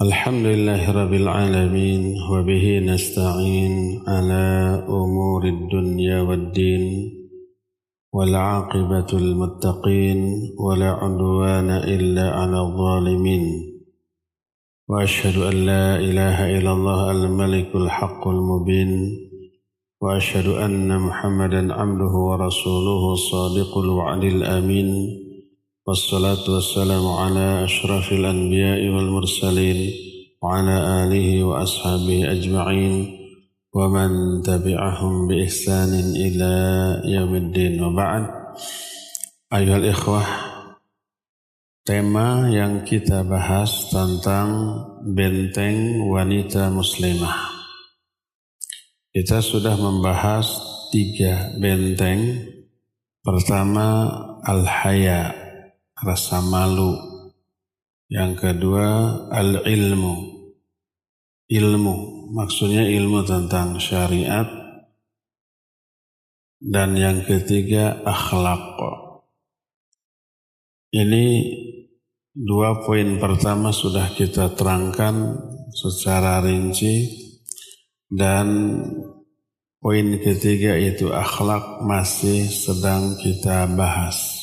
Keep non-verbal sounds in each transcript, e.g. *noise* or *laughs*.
الحمد لله رب العالمين وبه نستعين على أمور الدنيا والدين والعاقبة المتقين ولا عدوان إلا على الظالمين. وأشهد أن لا إله إلا الله الملك الحق المبين وأشهد أن محمدا عبده ورسوله الصادق الوعد الأمين. والصلاة والسلام على أشرف الأنبياء والمرسلين وعلى آله وأصحابه أجمعين ومن تبعهم بإحسان إلى يوم الدين وبعد أيها الإخوة Tema yang kita bahas tentang benteng wanita muslimah. Kita sudah membahas tiga benteng. Pertama, al-haya, rasa malu. Yang kedua al-ilmu. Ilmu, maksudnya ilmu tentang syariat. Dan yang ketiga akhlak. Ini dua poin pertama sudah kita terangkan secara rinci dan poin ketiga itu akhlak masih sedang kita bahas.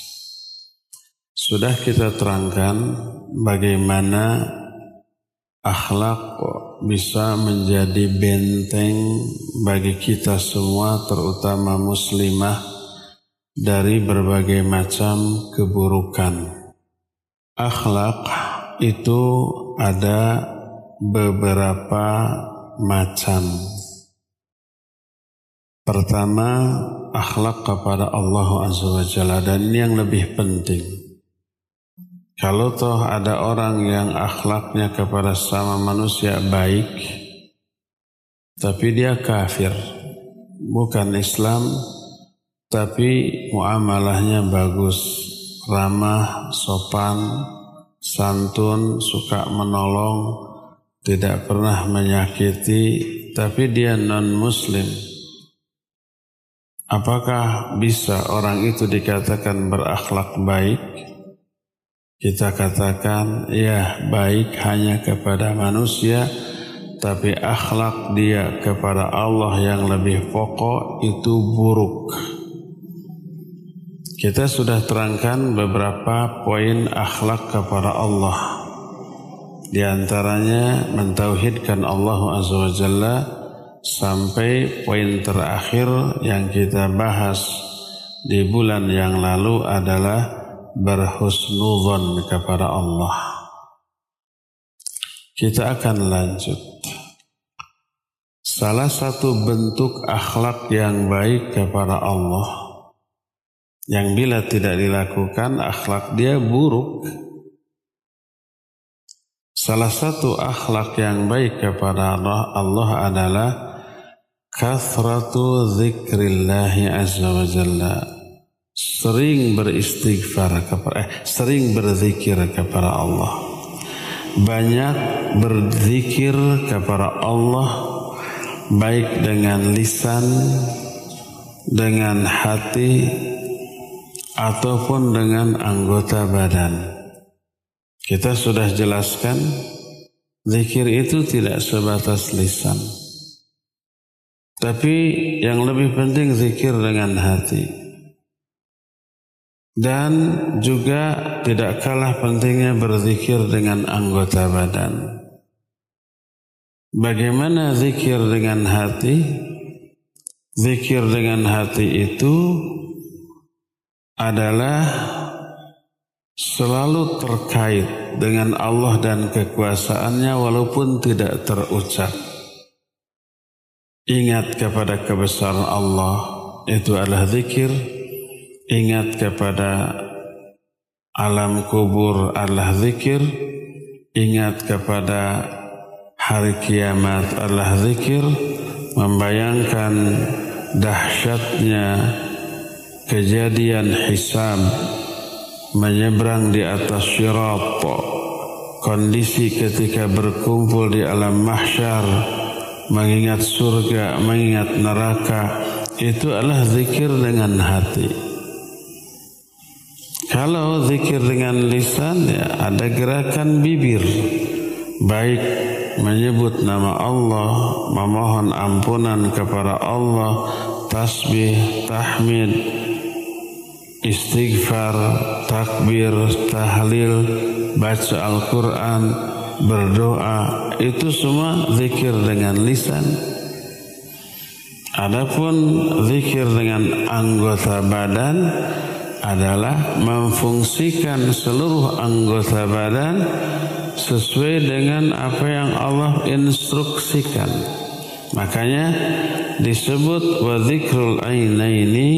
Sudah kita terangkan bagaimana akhlak bisa menjadi benteng bagi kita semua terutama muslimah dari berbagai macam keburukan. Akhlak itu ada beberapa macam. Pertama, akhlak kepada Allah Azza wa Jalla dan ini yang lebih penting. Kalau toh ada orang yang akhlaknya kepada sama manusia baik, tapi dia kafir, bukan Islam, tapi muamalahnya bagus, ramah, sopan, santun, suka menolong, tidak pernah menyakiti, tapi dia non-muslim. Apakah bisa orang itu dikatakan berakhlak baik? Kita katakan ya baik hanya kepada manusia tapi akhlak dia kepada Allah yang lebih pokok itu buruk. Kita sudah terangkan beberapa poin akhlak kepada Allah. Di antaranya mentauhidkan Allah Azza wa Jalla sampai poin terakhir yang kita bahas di bulan yang lalu adalah berhusnuzon kepada Allah. Kita akan lanjut. Salah satu bentuk akhlak yang baik kepada Allah yang bila tidak dilakukan akhlak dia buruk. Salah satu akhlak yang baik kepada Allah, Allah adalah kathratu zikrillahi azza wa jalla sering beristighfar kepada eh, sering berzikir kepada Allah. Banyak berzikir kepada Allah baik dengan lisan dengan hati ataupun dengan anggota badan. Kita sudah jelaskan zikir itu tidak sebatas lisan. Tapi yang lebih penting zikir dengan hati dan juga tidak kalah pentingnya berzikir dengan anggota badan. Bagaimana zikir dengan hati? Zikir dengan hati itu adalah selalu terkait dengan Allah dan kekuasaannya walaupun tidak terucap. Ingat kepada kebesaran Allah itu adalah zikir ingat kepada alam kubur adalah zikir, ingat kepada hari kiamat adalah zikir, membayangkan dahsyatnya kejadian hisab menyeberang di atas syirat. Kondisi ketika berkumpul di alam mahsyar mengingat surga mengingat neraka itu adalah zikir dengan hati kalau zikir dengan lisan ya ada gerakan bibir, baik menyebut nama Allah, memohon ampunan kepada Allah, tasbih, tahmid, istighfar, takbir, tahlil, baca Al-Quran, berdoa, itu semua zikir dengan lisan. Adapun zikir dengan anggota badan adalah memfungsikan seluruh anggota badan sesuai dengan apa yang Allah instruksikan. Makanya disebut wa dzikrul ainaini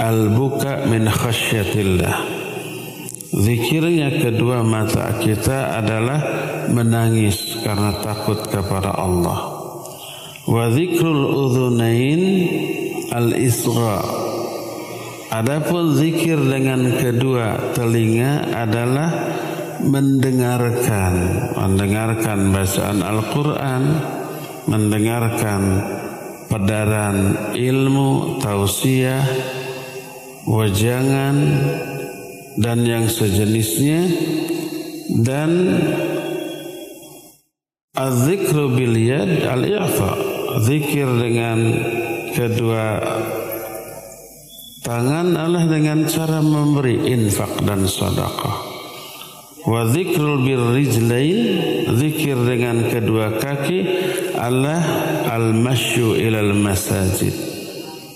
al buka min khasyatillah. Zikirnya kedua mata kita adalah menangis karena takut kepada Allah. Wa dzikrul udhunain al isra. Adapun zikir dengan kedua telinga adalah mendengarkan, mendengarkan bacaan Al-Quran, mendengarkan pedaran ilmu, tausiah, wajangan, dan yang sejenisnya, dan az-zikru bil al-i'fa, zikir dengan kedua tangan adalah dengan cara memberi infak dan sedekah. Wa dzikrul birrijlain zikir dengan kedua kaki Allah al-masyu ilal masajid.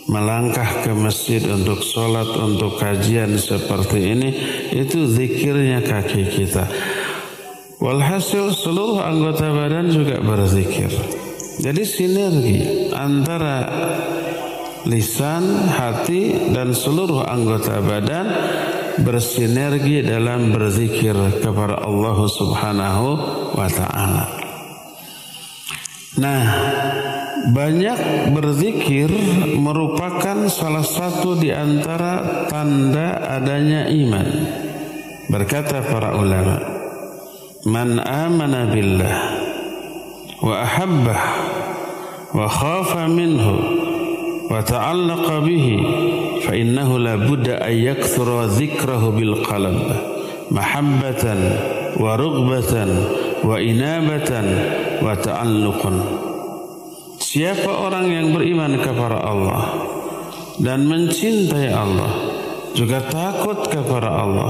Melangkah ke masjid untuk sholat untuk kajian seperti ini itu zikirnya kaki kita. Walhasil seluruh anggota badan juga berzikir. Jadi sinergi antara lisan, hati dan seluruh anggota badan bersinergi dalam berzikir kepada Allah Subhanahu wa taala. Nah, banyak berzikir merupakan salah satu di antara tanda adanya iman. Berkata para ulama, "Man amana billah wa ahabbah wa khafa minhu wa ta'allaqa bihi فإنه لا بد أن يكثر ذكره بالقلب محبة ورغبة وإنابة وتعلق Siapa orang yang beriman kepada Allah dan mencintai Allah juga takut kepada Allah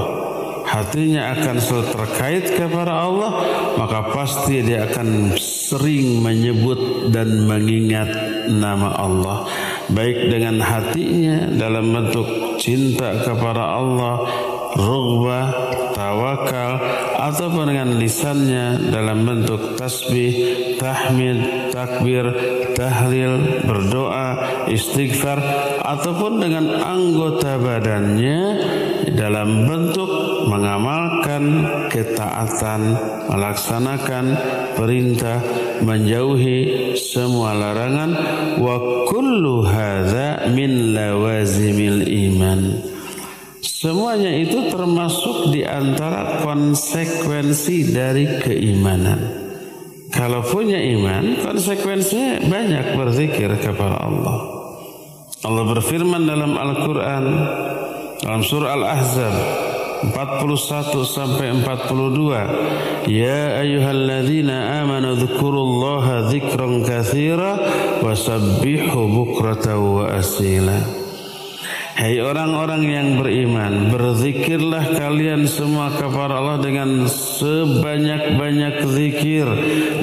hatinya akan selalu terkait kepada Allah maka pasti dia akan sering menyebut dan mengingat nama Allah baik dengan hatinya dalam bentuk cinta kepada Allah, rughbah, tawakal ataupun dengan lisannya dalam bentuk tasbih, tahmid, takbir, tahlil, berdoa, istighfar ataupun dengan anggota badannya dalam bentuk mengamalkan ketaatan, melaksanakan perintah, menjauhi semua larangan wa kullu hadza min lawazimil. Semuanya itu termasuk di antara konsekuensi dari keimanan. Kalau punya iman, konsekuensinya banyak berzikir kepada Allah. Allah berfirman dalam Al-Quran, dalam surah Al-Ahzab, 41 sampai 42 Ya ayyuhalladzina amanu dzkurullaha dzikran katsira wasabbihu bukratan wa asila Hai orang-orang yang beriman, berzikirlah kalian semua kepada Allah dengan sebanyak-banyak zikir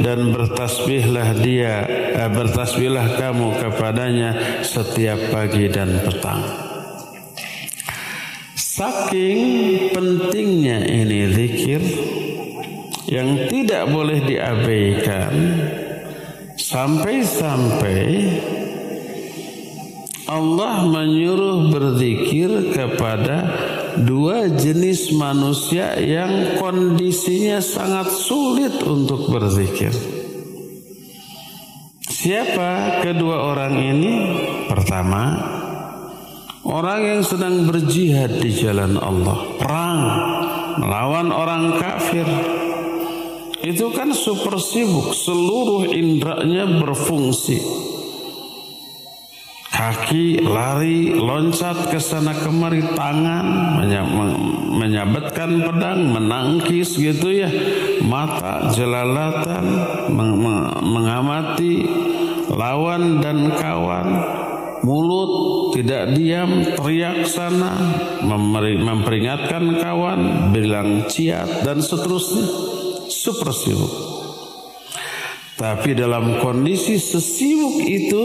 dan bertasbihlah dia, eh, bertasbihlah kamu kepadanya setiap pagi dan petang. Saking pentingnya ini zikir yang tidak boleh diabaikan sampai-sampai Allah menyuruh berzikir kepada dua jenis manusia yang kondisinya sangat sulit untuk berzikir. Siapa kedua orang ini? Pertama, Orang yang sedang berjihad di jalan Allah, perang melawan orang kafir. Itu kan super sibuk, seluruh indranya berfungsi. Kaki lari loncat ke sana kemari tangan menyabetkan pedang menangkis gitu ya. Mata jelalatan mengamati lawan dan kawan. Mulut tidak diam teriak sana memperingatkan kawan bilang ciat dan seterusnya. Super sibuk tapi dalam kondisi sesibuk itu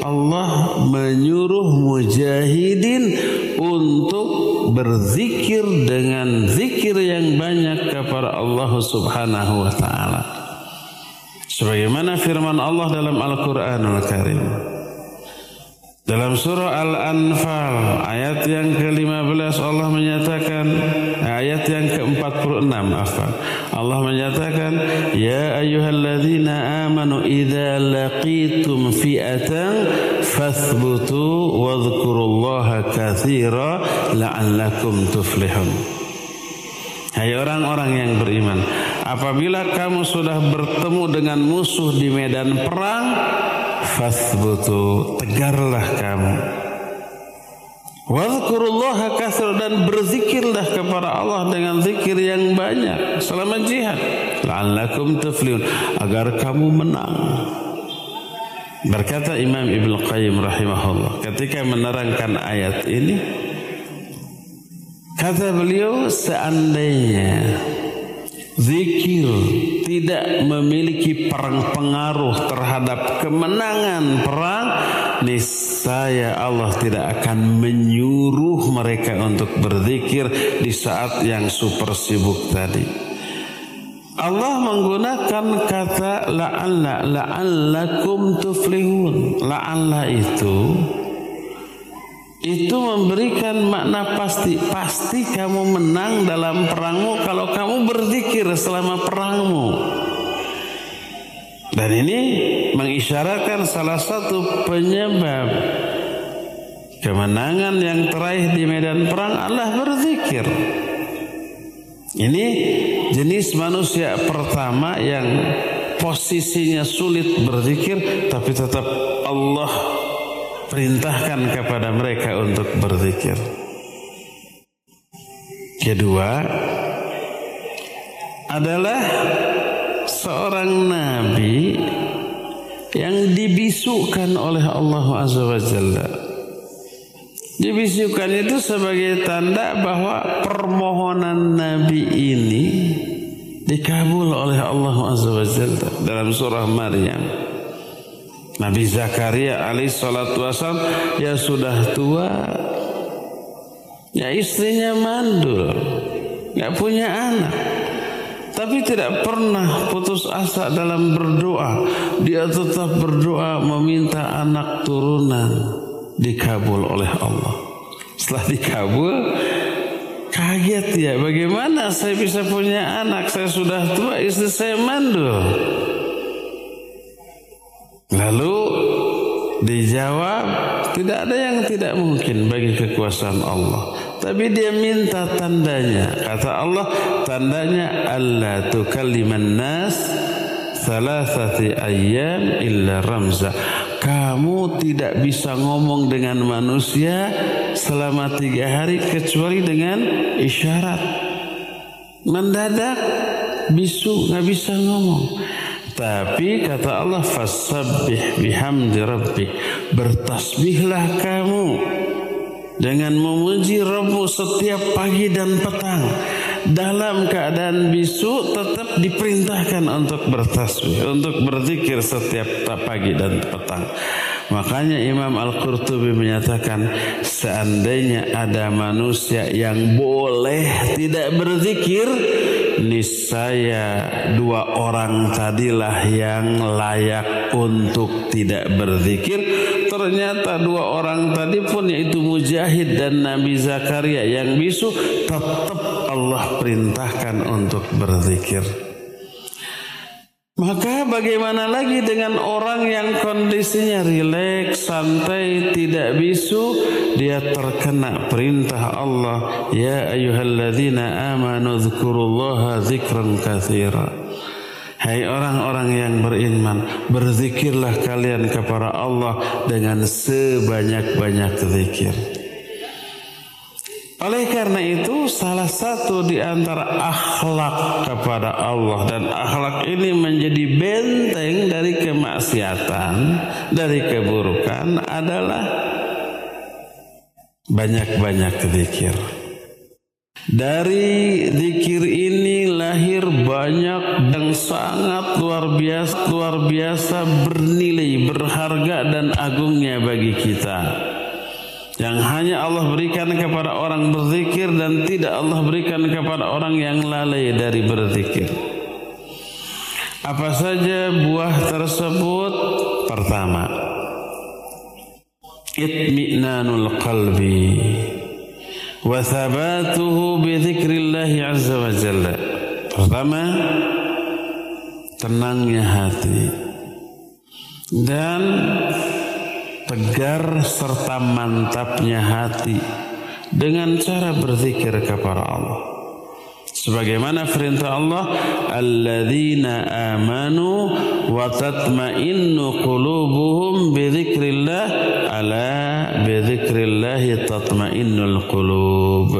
Allah menyuruh mujahidin untuk berzikir dengan zikir yang banyak kepada Allah Subhanahu wa taala. Sebagaimana firman Allah dalam Al-Qur'anul Karim. Dalam surah Al-Anfal ayat yang ke-15 Allah menyatakan ayat yang ke-46 apa? Allah menyatakan ya ayyuhalladzina amanu idza laqitum fi'atan fathbutu wadhkurullaha katsira la'allakum tuflihun. Hai orang-orang yang beriman, apabila kamu sudah bertemu dengan musuh di medan perang, fasbutu tegarlah kamu Wadhkurullaha kasir dan berzikirlah kepada Allah dengan zikir yang banyak selama jihad. La'allakum tuflihun agar kamu menang. Berkata Imam Ibn Qayyim rahimahullah ketika menerangkan ayat ini kata beliau seandainya Zikir tidak memiliki perang pengaruh terhadap kemenangan perang, niscaya Allah tidak akan menyuruh mereka untuk berzikir di saat yang super sibuk tadi. Allah menggunakan kata la'alla la'allakum tuflihun. La'alla itu itu memberikan makna pasti pasti kamu menang dalam perangmu kalau kamu berzikir selama perangmu dan ini mengisyaratkan salah satu penyebab kemenangan yang teraih di medan perang adalah berzikir ini jenis manusia pertama yang posisinya sulit berzikir tapi tetap Allah perintahkan kepada mereka untuk berzikir. Kedua adalah seorang nabi yang dibisukan oleh Allah Azza wa Jalla. Dibisukan itu sebagai tanda bahwa permohonan nabi ini dikabul oleh Allah Azza wa Jalla dalam surah Maryam. Nabi Zakaria alaih salatu wassalam ya sudah tua ya istrinya mandul nggak punya anak tapi tidak pernah putus asa dalam berdoa. Dia tetap berdoa meminta anak turunan dikabul oleh Allah. Setelah dikabul kaget ya bagaimana saya bisa punya anak? Saya sudah tua istri saya mandul Lalu dijawab tidak ada yang tidak mungkin bagi kekuasaan Allah. Tapi dia minta tandanya. Kata Allah tandanya Allah tukalliman nas salasati ayyam illa ramza. Kamu tidak bisa ngomong dengan manusia selama tiga hari kecuali dengan isyarat. Mendadak bisu nggak bisa ngomong. Tapi kata Allah fasabbih bihamdi rabbik. Bertasbihlah kamu dengan memuji Rabbu setiap pagi dan petang. Dalam keadaan bisu tetap diperintahkan untuk bertasbih, untuk berzikir setiap pagi dan petang. Makanya Imam Al-Qurtubi menyatakan seandainya ada manusia yang boleh tidak berzikir, niscaya dua orang tadilah yang layak untuk tidak berzikir ternyata dua orang tadi pun yaitu Mujahid dan Nabi Zakaria yang bisu tetap Allah perintahkan untuk berzikir maka bagaimana lagi dengan orang yang kondisinya rileks, santai, tidak bisu, dia terkena perintah Allah, ya ayyuhalladzina amanu dzkurullaha dzikran katsira. Hai orang-orang yang beriman, berzikirlah kalian kepada Allah dengan sebanyak-banyak zikir. Oleh karena itu salah satu di antara akhlak kepada Allah dan akhlak ini menjadi benteng dari kemaksiatan, dari keburukan adalah banyak-banyak zikir. Dari zikir ini lahir banyak dan sangat luar biasa, luar biasa bernilai, berharga dan agungnya bagi kita. Yang hanya Allah berikan kepada orang berzikir dan tidak Allah berikan kepada orang yang lalai dari berzikir. Apa saja buah tersebut? Pertama, itminanul qalbi wa thabatuhu bi dzikrillah azza wa jalla. Pertama, tenangnya hati dan tegar serta mantapnya hati dengan cara berzikir kepada Allah. Sebagaimana perintah Allah, "Alladzina amanu wa tatma'innu qulubuhum bi dzikrillah, ala bi dzikrillah tatma'innul qulub."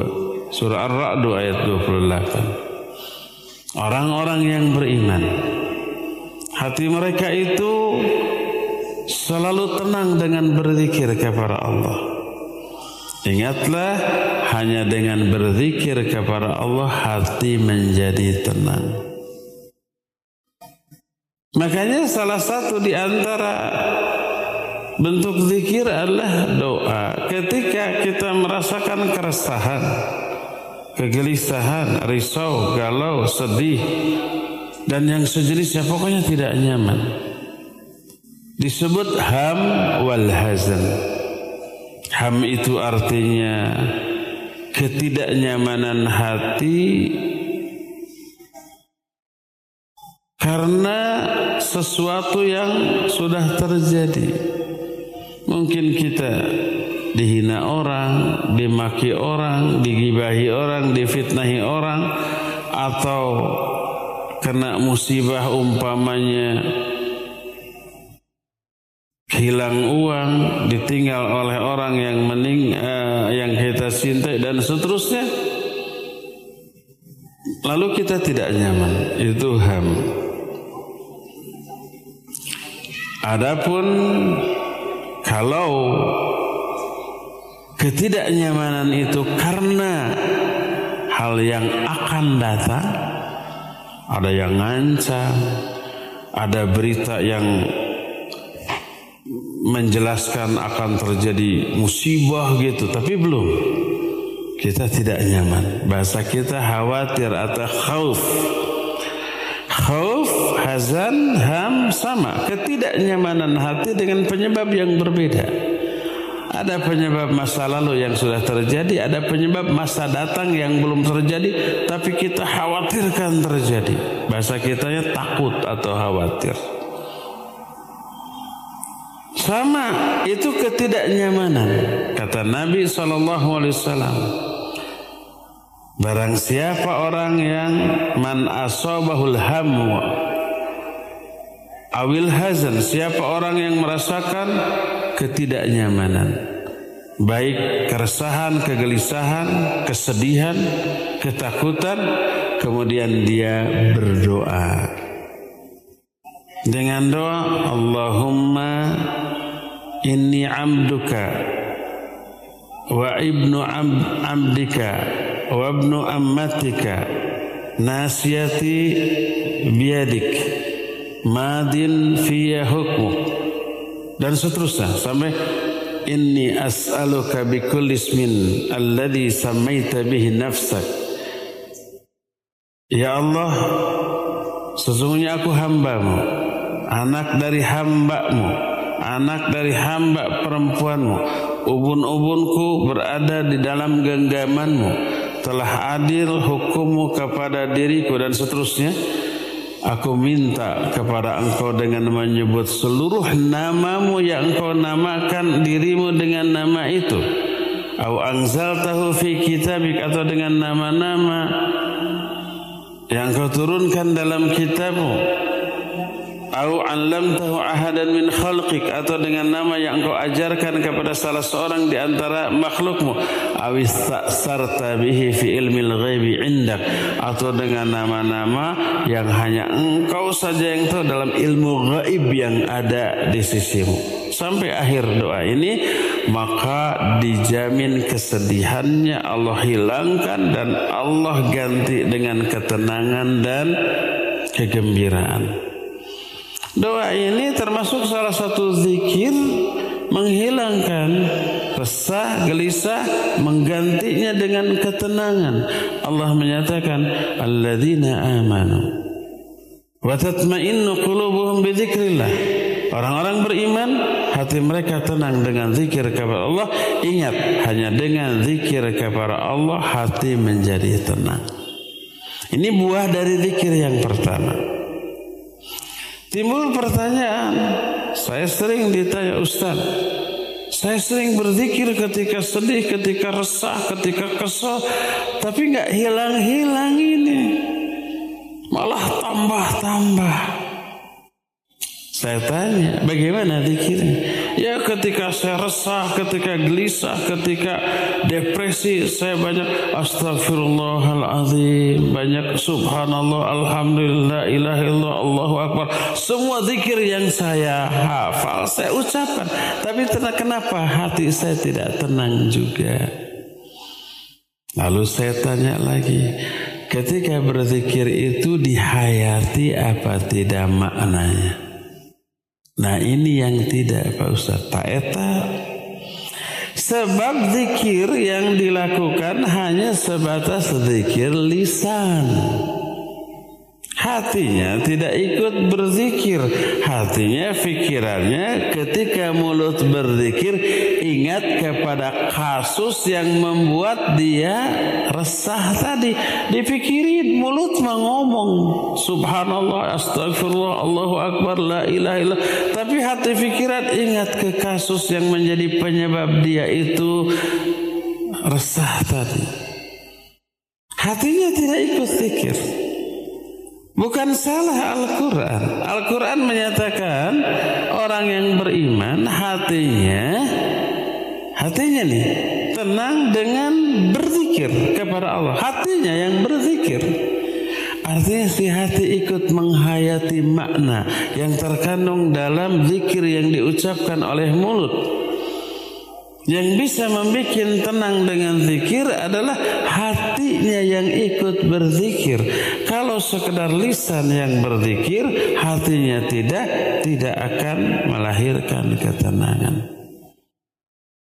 Surah Ar-Ra'd ayat 28. Orang-orang yang beriman hati mereka itu selalu tenang dengan berzikir kepada Allah. Ingatlah hanya dengan berzikir kepada Allah hati menjadi tenang. Makanya salah satu di antara bentuk zikir adalah doa. Ketika kita merasakan keresahan, kegelisahan, risau, galau, sedih, dan yang sejenisnya pokoknya tidak nyaman. Disebut ham wal hazan. Ham itu artinya ketidaknyamanan hati karena sesuatu yang sudah terjadi. Mungkin kita dihina orang, dimaki orang, digibahi orang, difitnahi orang, atau kena musibah umpamanya hilang uang, ditinggal oleh orang yang mening, uh, yang kita cintai dan seterusnya. Lalu kita tidak nyaman, itu ham. Adapun kalau ketidaknyamanan itu karena hal yang akan datang, ada yang ngancam, ada berita yang menjelaskan akan terjadi musibah gitu tapi belum. Kita tidak nyaman. Bahasa kita khawatir atau khauf. Khauf hazan ham sama. Ketidaknyamanan hati dengan penyebab yang berbeda ada penyebab masa lalu yang sudah terjadi ada penyebab masa datang yang belum terjadi tapi kita khawatirkan terjadi bahasa kitanya takut atau khawatir sama itu ketidaknyamanan. Kata Nabi SAW. Barang siapa orang yang man asobahul hamu awil hazan. Siapa orang yang merasakan ketidaknyamanan. Baik keresahan, kegelisahan, kesedihan, ketakutan. Kemudian dia berdoa. Dengan doa Allahumma inni amduka wa ibnu amdika wa ibnu ammatika nasiyati biadik madin fiya hukmu dan seterusnya sampai inni as'aluka bi kulli ismin alladhi samaita bihi nafsak. Ya Allah sesungguhnya aku hambamu anak dari hambamu anak dari hamba perempuanmu. Ubun-ubunku berada di dalam genggamanmu. Telah adil hukummu kepada diriku dan seterusnya Aku minta kepada engkau dengan menyebut seluruh namamu yang engkau namakan dirimu dengan nama itu. Au angzal tahu fi kitabik atau dengan nama-nama yang kau turunkan dalam kitabmu au 'allamtahu ahadan min khalqik atau dengan nama yang engkau ajarkan kepada salah seorang di antara makhlukmu aw istasarta bihi fi ilmil ghaibi indak atau dengan nama-nama yang hanya engkau saja yang tahu dalam ilmu gaib yang ada di sisimu sampai akhir doa ini maka dijamin kesedihannya Allah hilangkan dan Allah ganti dengan ketenangan dan kegembiraan. Doa ini termasuk salah satu zikir menghilangkan resah, gelisah, menggantinya dengan ketenangan. Allah menyatakan, "Alladzina amanu wa tatma'innu qulubuhum bidzikrillah." Orang-orang beriman, hati mereka tenang dengan zikir kepada Allah. Ingat, hanya dengan zikir kepada Allah hati menjadi tenang. Ini buah dari zikir yang pertama. Timbul pertanyaan, saya sering ditanya Ustaz, saya sering berzikir ketika sedih, ketika resah, ketika kesal, tapi nggak hilang-hilang ini, malah tambah-tambah. Saya tanya, bagaimana zikirnya? Ya ketika saya resah, ketika gelisah, ketika depresi, saya banyak astagfirullahalazim, banyak subhanallah, alhamdulillah, ilaha illallah, Allahu akbar. Semua zikir yang saya hafal, saya ucapkan. Tapi kenapa hati saya tidak tenang juga? Lalu saya tanya lagi, ketika berzikir itu dihayati apa tidak maknanya? Nah ini yang tidak Pak Ustaz Tak eta Sebab zikir yang dilakukan hanya sebatas zikir lisan. Hatinya tidak ikut berzikir. Hatinya fikirannya ketika mulut berzikir Ingat kepada kasus yang membuat dia resah tadi. Dipikirin mulut mengomong Subhanallah, astagfirullah, Allahu Akbar, la ilaha illallah. Tapi hati fikiran ingat ke kasus yang menjadi penyebab dia itu resah tadi. Hatinya tidak ikut zikir Bukan salah Al-Quran. Al-Quran menyatakan orang yang beriman hatinya, hatinya nih tenang dengan berzikir kepada Allah. Hatinya yang berzikir. Artinya si hati ikut menghayati makna yang terkandung dalam zikir yang diucapkan oleh mulut. Yang bisa membuat tenang dengan zikir adalah hatinya yang ikut berzikir. Kalau sekedar lisan yang berzikir, hatinya tidak, tidak akan melahirkan ketenangan.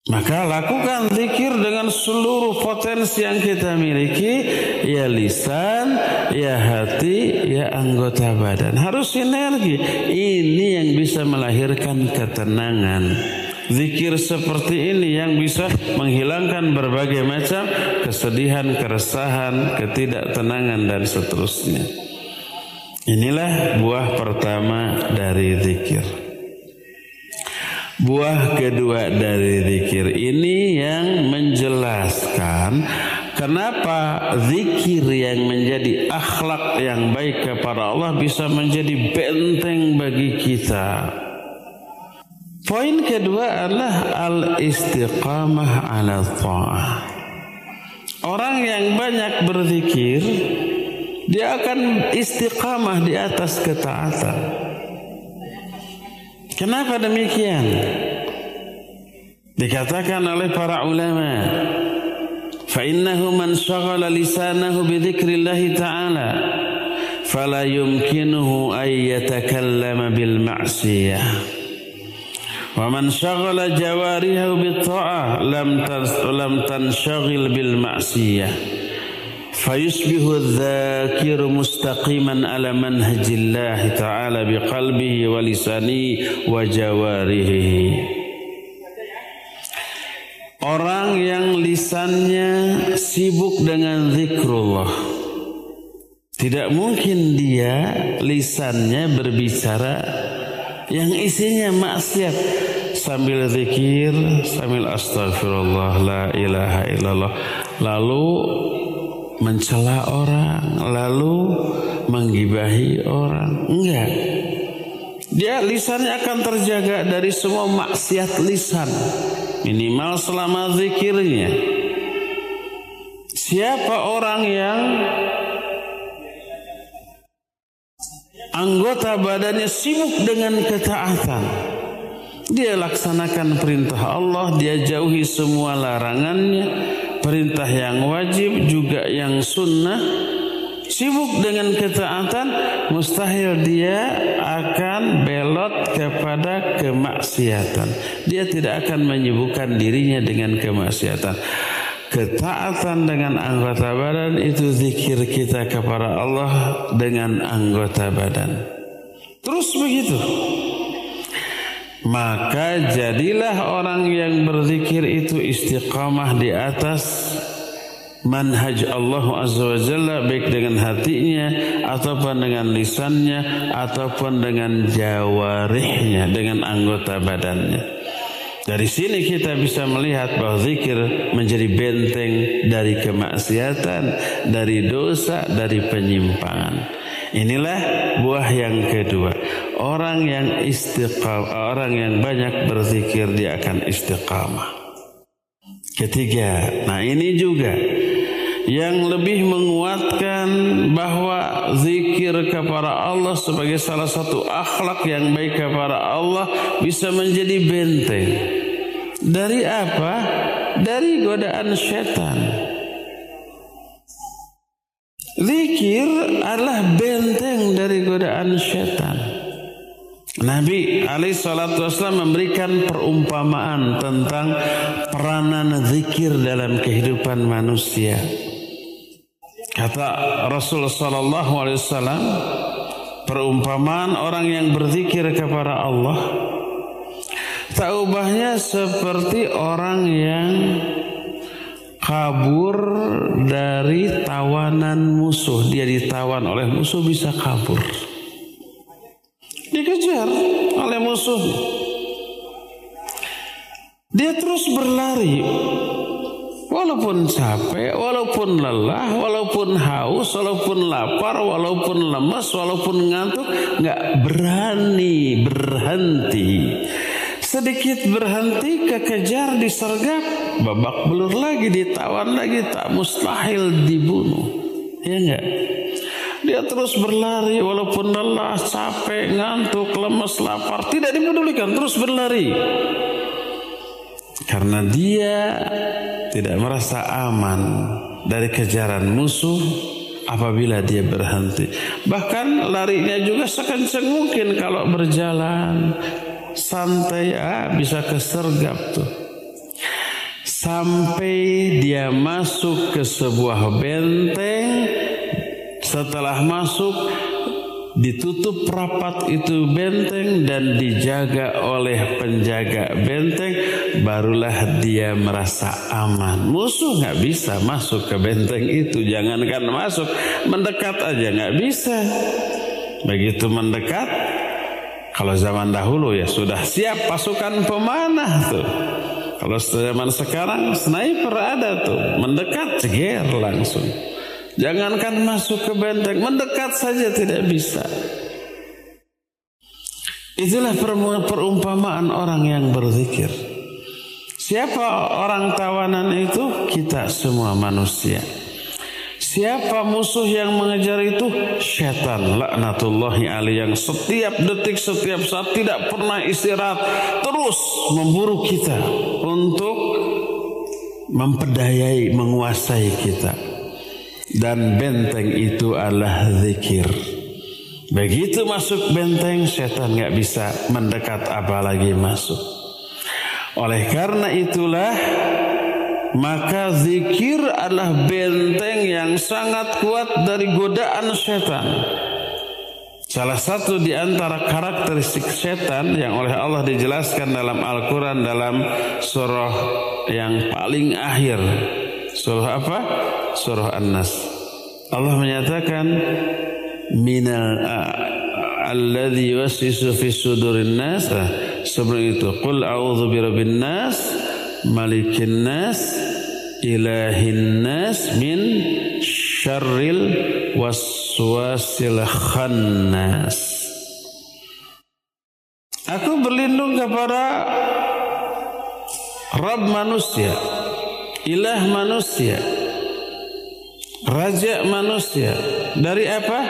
Maka lakukan zikir dengan seluruh potensi yang kita miliki, ya lisan, ya hati, ya anggota badan. Harus sinergi. Ini yang bisa melahirkan ketenangan. Zikir seperti ini yang bisa menghilangkan berbagai macam kesedihan, keresahan, ketidaktenangan dan seterusnya. Inilah buah pertama dari zikir. Buah kedua dari zikir ini yang menjelaskan kenapa zikir yang menjadi akhlak yang baik kepada Allah bisa menjadi benteng bagi kita. Poin kedua adalah al-istiqamah ala ta'ah. Orang yang banyak berzikir, dia akan istiqamah di atas ketaatan. Kenapa demikian? Dikatakan oleh para ulama, فإنه من شغل لسانه بذكر الله تعالى فلا يمكنه أن يتكلم بالمعصية ومن شغل جوارحه بالطاعة لم تنشغل بالمعصية فيصبح الذاكر مستقيما على منهج الله تعالى بقلبه ولسانه وجوارحه Orang yang lisannya sibuk dengan zikrullah Tidak mungkin dia lisannya berbicara yang isinya maksiat sambil zikir sambil astagfirullah la ilaha illallah lalu mencela orang lalu menggibahi orang. Enggak. Dia lisannya akan terjaga dari semua maksiat lisan. Minimal selama zikirnya. Siapa orang yang anggota badannya sibuk dengan ketaatan? Dia laksanakan perintah Allah dia jauhi semua larangannya perintah yang wajib juga yang sunnah. Sibuk dengan ketaatan mustahil dia akan belot kepada kemaksiatan. Dia tidak akan menyibukkan dirinya dengan kemaksiatan. Ketaatan dengan anggota badan itu zikir kita kepada Allah dengan anggota badan. Terus begitu maka jadilah orang yang berzikir itu istiqamah di atas manhaj Allah Azza wa Jalla baik dengan hatinya ataupun dengan lisannya ataupun dengan jawarihnya dengan anggota badannya. Dari sini kita bisa melihat bahwa zikir menjadi benteng dari kemaksiatan, dari dosa, dari penyimpangan. Inilah buah yang kedua. Orang yang istiqamah, orang yang banyak berzikir dia akan istiqamah. Ketiga, nah ini juga yang lebih menguatkan bahwa zikir kepada Allah sebagai salah satu akhlak yang baik kepada Allah bisa menjadi benteng. Dari apa? Dari godaan setan. Zikir adalah benteng dari godaan setan. Nabi alaihi salatu wasallam memberikan perumpamaan tentang peranan zikir dalam kehidupan manusia. Kata Rasul sallallahu alaihi wasallam, perumpamaan orang yang berzikir kepada Allah tak ubahnya seperti orang yang kabur dari tawanan musuh. Dia ditawan oleh musuh bisa kabur. Dikejar oleh musuh. Dia terus berlari Walaupun capek, walaupun lelah, walaupun haus, walaupun lapar, walaupun lemas, walaupun ngantuk, nggak berani berhenti. Sedikit berhenti, kekejar, disergap, babak belur lagi, ditawan lagi, tak mustahil dibunuh. Ya enggak? Dia terus berlari walaupun lelah, capek, ngantuk, lemas, lapar, tidak dipedulikan, terus berlari. Karena dia tidak merasa aman dari kejaran musuh apabila dia berhenti. Bahkan larinya juga sekencang mungkin kalau berjalan santai ah, bisa kesergap tuh. Sampai dia masuk ke sebuah benteng. Setelah masuk ditutup rapat itu benteng dan dijaga oleh penjaga benteng. Barulah dia merasa aman. Musuh nggak bisa masuk ke benteng itu. Jangankan masuk mendekat aja nggak bisa. Begitu mendekat kalau zaman dahulu ya sudah siap pasukan pemanah tuh kalau zaman sekarang sniper ada tuh mendekat ceger langsung Jangankan masuk ke benteng, mendekat saja tidak bisa. Itulah perumpamaan orang yang berzikir. Siapa orang tawanan itu? Kita semua manusia. Siapa musuh yang mengejar itu? Syaitan laknatullahi alaih yang setiap detik, setiap saat tidak pernah istirahat. Terus memburu kita untuk memperdayai, menguasai kita dan benteng itu adalah zikir. Begitu masuk benteng, setan nggak bisa mendekat apalagi masuk. Oleh karena itulah maka zikir adalah benteng yang sangat kuat dari godaan setan. Salah satu di antara karakteristik setan yang oleh Allah dijelaskan dalam Al-Quran dalam surah yang paling akhir. Surah apa? surah An-Nas. Allah menyatakan minal alladhi yuwassisu fi sudurin nas sebelum itu qul a'udzu birabbin nas malikin nas ilahin nas min syarril waswasil khannas. Aku berlindung kepada Rabb manusia, ilah manusia, raja manusia. Dari apa?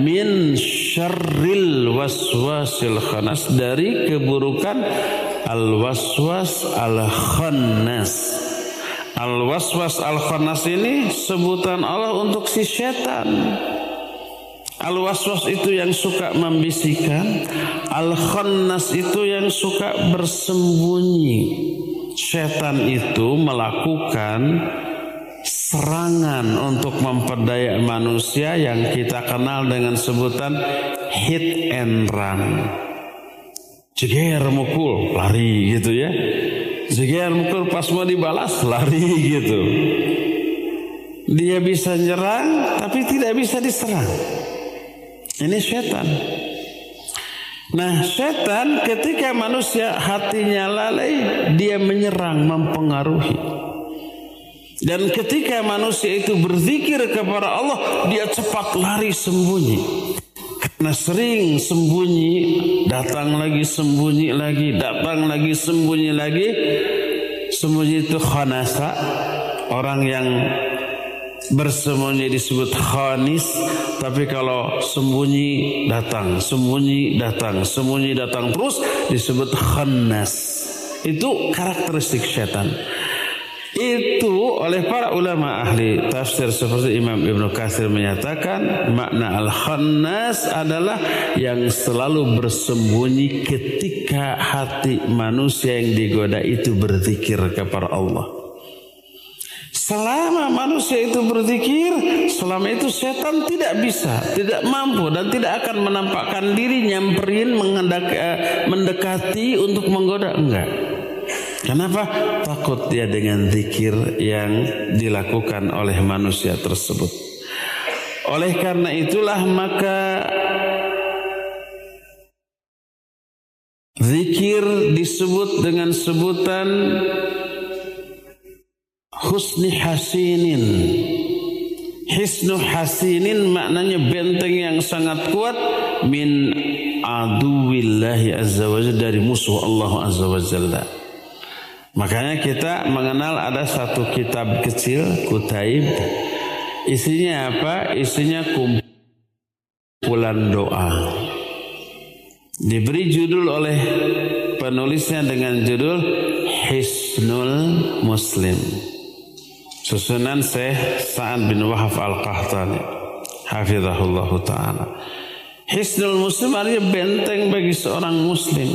Min syarril waswasil khanas. Dari keburukan al-waswas al-khannas. Al-waswas al-khannas ini sebutan Allah untuk si setan. Al-waswas itu yang suka membisikkan, al-khannas itu yang suka bersembunyi. Setan itu melakukan serangan untuk memperdaya manusia yang kita kenal dengan sebutan hit and run. Jeger mukul, lari gitu ya. Jeger mukul pas mau dibalas, lari gitu. Dia bisa nyerang tapi tidak bisa diserang. Ini setan. Nah setan ketika manusia hatinya lalai dia menyerang mempengaruhi. Dan ketika manusia itu berzikir kepada Allah dia cepat lari sembunyi. Karena sering sembunyi datang lagi sembunyi lagi datang lagi sembunyi lagi. Sembunyi itu khanasa orang yang bersembunyi disebut khanis tapi kalau sembunyi datang sembunyi datang sembunyi datang terus disebut khannas itu karakteristik setan itu oleh para ulama ahli tafsir seperti Imam Ibnu Katsir menyatakan makna al-khannas adalah yang selalu bersembunyi ketika hati manusia yang digoda itu berzikir kepada Allah. Selama manusia itu berzikir, selama itu setan tidak bisa, tidak mampu dan tidak akan menampakkan diri nyamperin eh, mendekati untuk menggoda enggak. Kenapa? Takut dia dengan zikir yang dilakukan oleh manusia tersebut. Oleh karena itulah maka zikir disebut dengan sebutan husni hasinin Hisnu hasinin maknanya benteng yang sangat kuat min aduwillahi azza wa dari musuh Allah azza wa jalla. Makanya kita mengenal ada satu kitab kecil Kutaib isinya apa? Isinya kumpulan doa. Diberi judul oleh penulisnya dengan judul Hisnul Muslim. Susunan Syekh Sa'ad bin Wahab Al-Qahtani. Hafizahullah Ta'ala. Hisnul Muslim artinya benteng bagi seorang Muslim.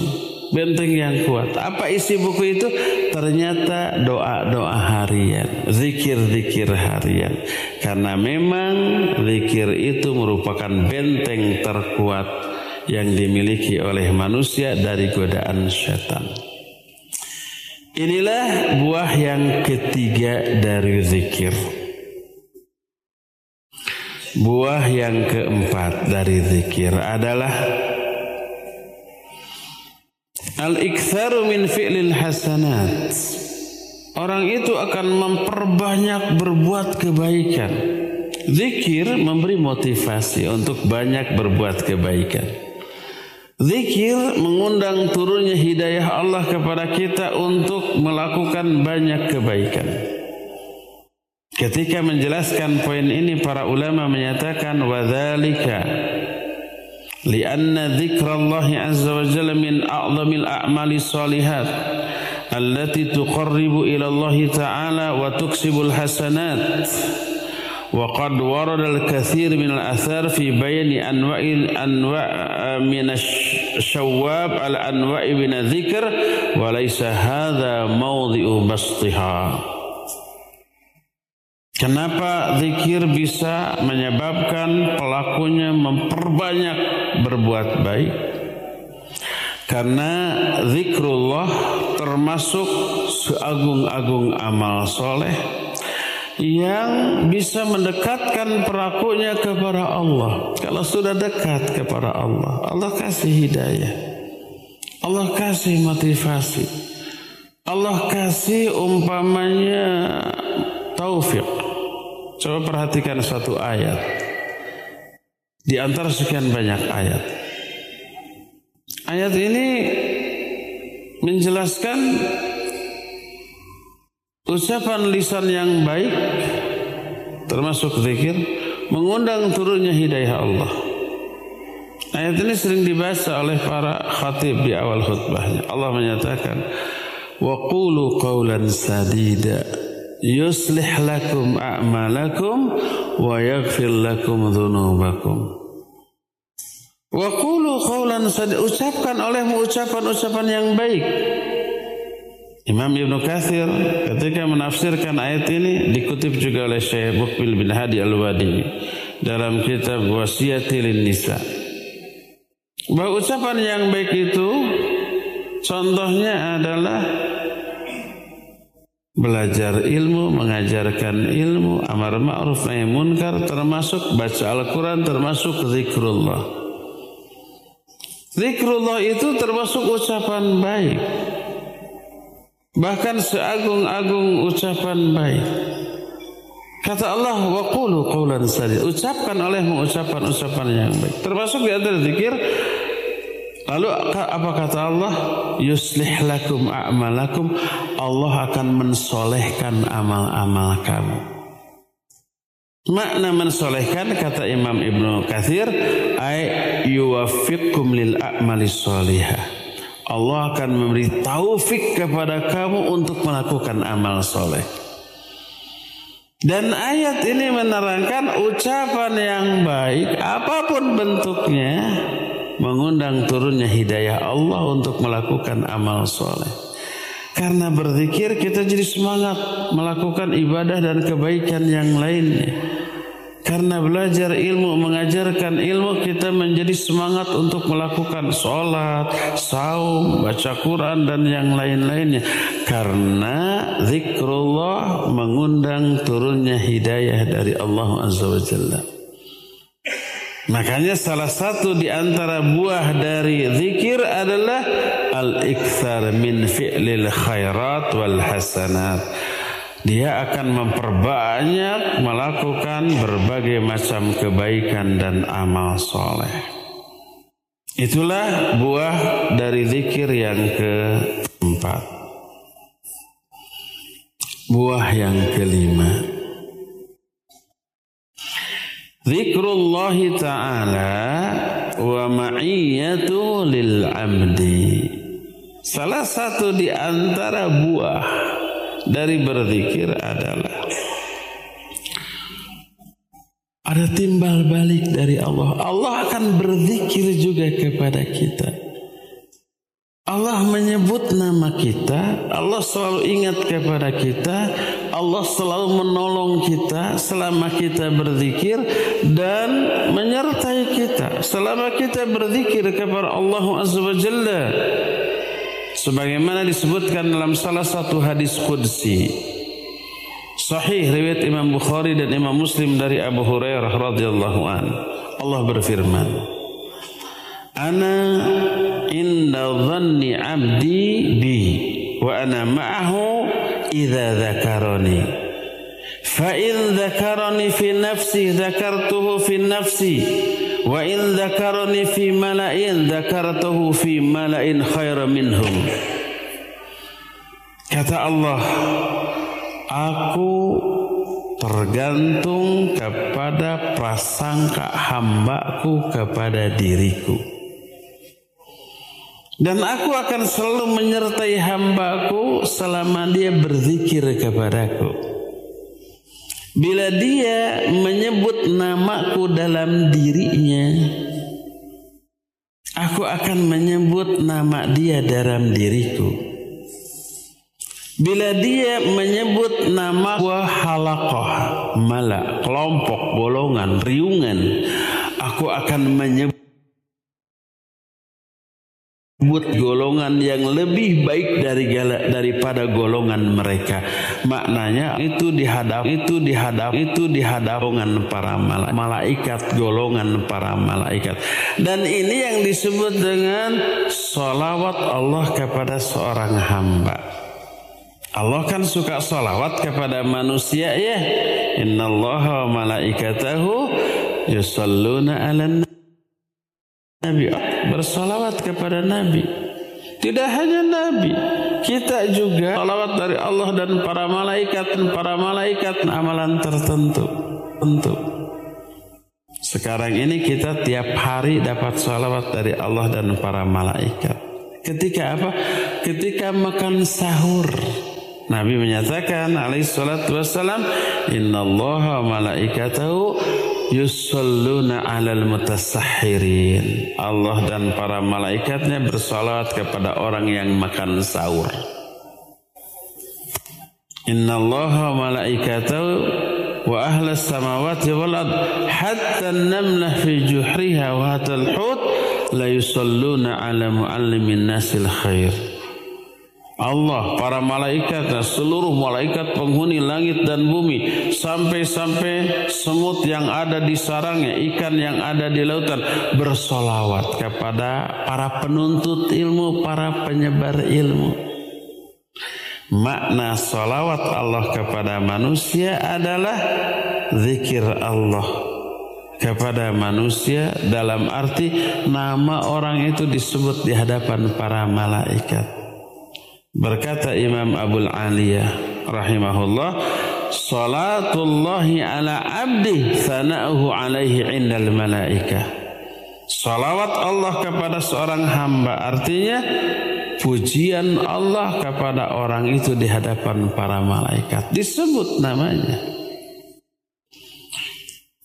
Benteng yang kuat. Apa isi buku itu? Ternyata doa-doa harian. Zikir-zikir harian. Karena memang zikir itu merupakan benteng terkuat yang dimiliki oleh manusia dari godaan syaitan. Inilah buah yang ketiga dari zikir. Buah yang keempat dari zikir adalah Al-iktharu min fi'lil hasanat. Orang itu akan memperbanyak berbuat kebaikan. Zikir memberi motivasi untuk banyak berbuat kebaikan. Zikir mengundang turunnya hidayah Allah kepada kita untuk melakukan banyak kebaikan. Ketika menjelaskan poin ini para ulama menyatakan wadzalika لأن ذكر الله عز وجل من أعظم الأعمال الصالحات التي تقرب إلى الله تعالى وتكسب الحسنات. وقد ورد الكثير من الأثار في بيان أنواع أنواع آه، من الشواب الأنواع من الذكر وليس هذا موضع بسطها. Kenapa zikir bisa menyebabkan pelakunya memperbanyak berbuat baik? Karena zikrullah termasuk seagung-agung amal soleh yang bisa mendekatkan pelakunya kepada Allah. Kalau sudah dekat kepada Allah, Allah kasih hidayah. Allah kasih motivasi. Allah kasih umpamanya taufik. Coba perhatikan satu ayat. Di antara sekian banyak ayat. Ayat ini menjelaskan ucapan lisan yang baik termasuk zikir mengundang turunnya hidayah Allah. Ayat ini sering dibaca oleh para khatib di awal khutbahnya. Allah menyatakan, "Wa qulu qawlan sadida yuslih lakum a'malakum wa yaghfir lakum dhunubakum." Wa qulu qawlan ucapkan olehmu ucapan-ucapan yang baik Imam Ibn Kathir ketika menafsirkan ayat ini dikutip juga oleh Syekh Mukbil bin Hadi Al-Wadi dalam kitab Wasiyatil Nisa. Bahwa ucapan yang baik itu contohnya adalah belajar ilmu, mengajarkan ilmu, amar ma'ruf nahi munkar termasuk baca Al-Qur'an termasuk zikrullah. Zikrullah itu termasuk ucapan baik. Bahkan seagung-agung ucapan baik. Kata Allah, wa qulu qawlan sadid. Ucapkan olehmu ucapan-ucapan yang baik. Termasuk di antara zikir Lalu apa kata Allah? Yuslih lakum a'malakum. Allah akan mensolehkan amal-amal kamu. Makna mensolehkan kata Imam Ibnu Kathir ay yuwafiqkum lil a'mali solihah Allah akan memberi taufik kepada kamu untuk melakukan amal soleh. Dan ayat ini menerangkan ucapan yang baik apa pun bentuknya mengundang turunnya hidayah Allah untuk melakukan amal soleh. Karena berzikir kita jadi semangat melakukan ibadah dan kebaikan yang lainnya. Karena belajar ilmu, mengajarkan ilmu kita menjadi semangat untuk melakukan sholat, saum, baca Quran dan yang lain-lainnya. Karena zikrullah mengundang turunnya hidayah dari Allah Azza wa Jalla. Makanya salah satu di antara buah dari zikir adalah al-ikthar min fi'lil khairat wal hasanat dia akan memperbanyak melakukan berbagai macam kebaikan dan amal soleh. Itulah buah dari zikir yang keempat. Buah yang kelima. Zikrullah ta'ala wa ma'iyatu lil amdi. Salah satu di antara buah dari berzikir adalah ada timbal balik dari Allah. Allah akan berzikir juga kepada kita. Allah menyebut nama kita, Allah selalu ingat kepada kita, Allah selalu menolong kita selama kita berzikir dan menyertai kita selama kita berzikir kepada Allah Azza wa sebagaimana disebutkan dalam salah satu hadis qudsi. Sahih riwayat Imam Bukhari dan Imam Muslim dari Abu Hurairah radhiyallahu an. Allah berfirman ana inna dhanni abdi bi wa ana ma'ahu idza dzakarani fa in dzakarani fi nafsi dzakartuhu fi nafsi Wa in dzakarani fi mala'in dzakartuhu fi mala'in khaira minhum. Kata Allah, aku tergantung kepada prasangka hambaku kepada diriku. Dan aku akan selalu menyertai hambaku selama dia berzikir kepadaku. Bila dia menyebut namaku dalam dirinya, aku akan menyebut nama dia dalam diriku. Bila dia menyebut nama gua halakoh, kelompok, golongan, riungan, aku akan menyebut buat golongan yang lebih baik dari daripada golongan mereka. Maknanya itu dihadap itu dihadap itu dihadap golongan para malaikat golongan para malaikat. Dan ini yang disebut dengan solawat Allah kepada seorang hamba. Allah kan suka solawat kepada manusia ya. Inna Allah wa malaikatahu yusalluna ala Nabi bersolawat kepada Nabi. Tidak hanya Nabi, kita juga salawat dari Allah dan para malaikat dan para malaikat amalan tertentu. Tentu. Sekarang ini kita tiap hari dapat salawat dari Allah dan para malaikat. Ketika apa? Ketika makan sahur. Nabi menyatakan alaihi salatu wassalam, "Inna Allah malaikatahu yusalluna alal mutasahhirin. Allah dan para malaikatnya bersalat kepada orang yang makan sahur. Inna Allah malaikatahu wa ahla samawati wal ard hatta namlah fi juhriha wa hatta al-hut la yusalluna ala muallimin nasil khair. Allah, para malaikat dan seluruh malaikat penghuni langit dan bumi sampai-sampai semut yang ada di sarangnya, ikan yang ada di lautan bersolawat kepada para penuntut ilmu, para penyebar ilmu. Makna solawat Allah kepada manusia adalah zikir Allah kepada manusia dalam arti nama orang itu disebut di hadapan para malaikat. Berkata Imam Abul Aliyah rahimahullah, Salatullahi ala abdi sana'uhu alaihi indal malaikah. Salawat Allah kepada seorang hamba artinya pujian Allah kepada orang itu di hadapan para malaikat. Disebut namanya.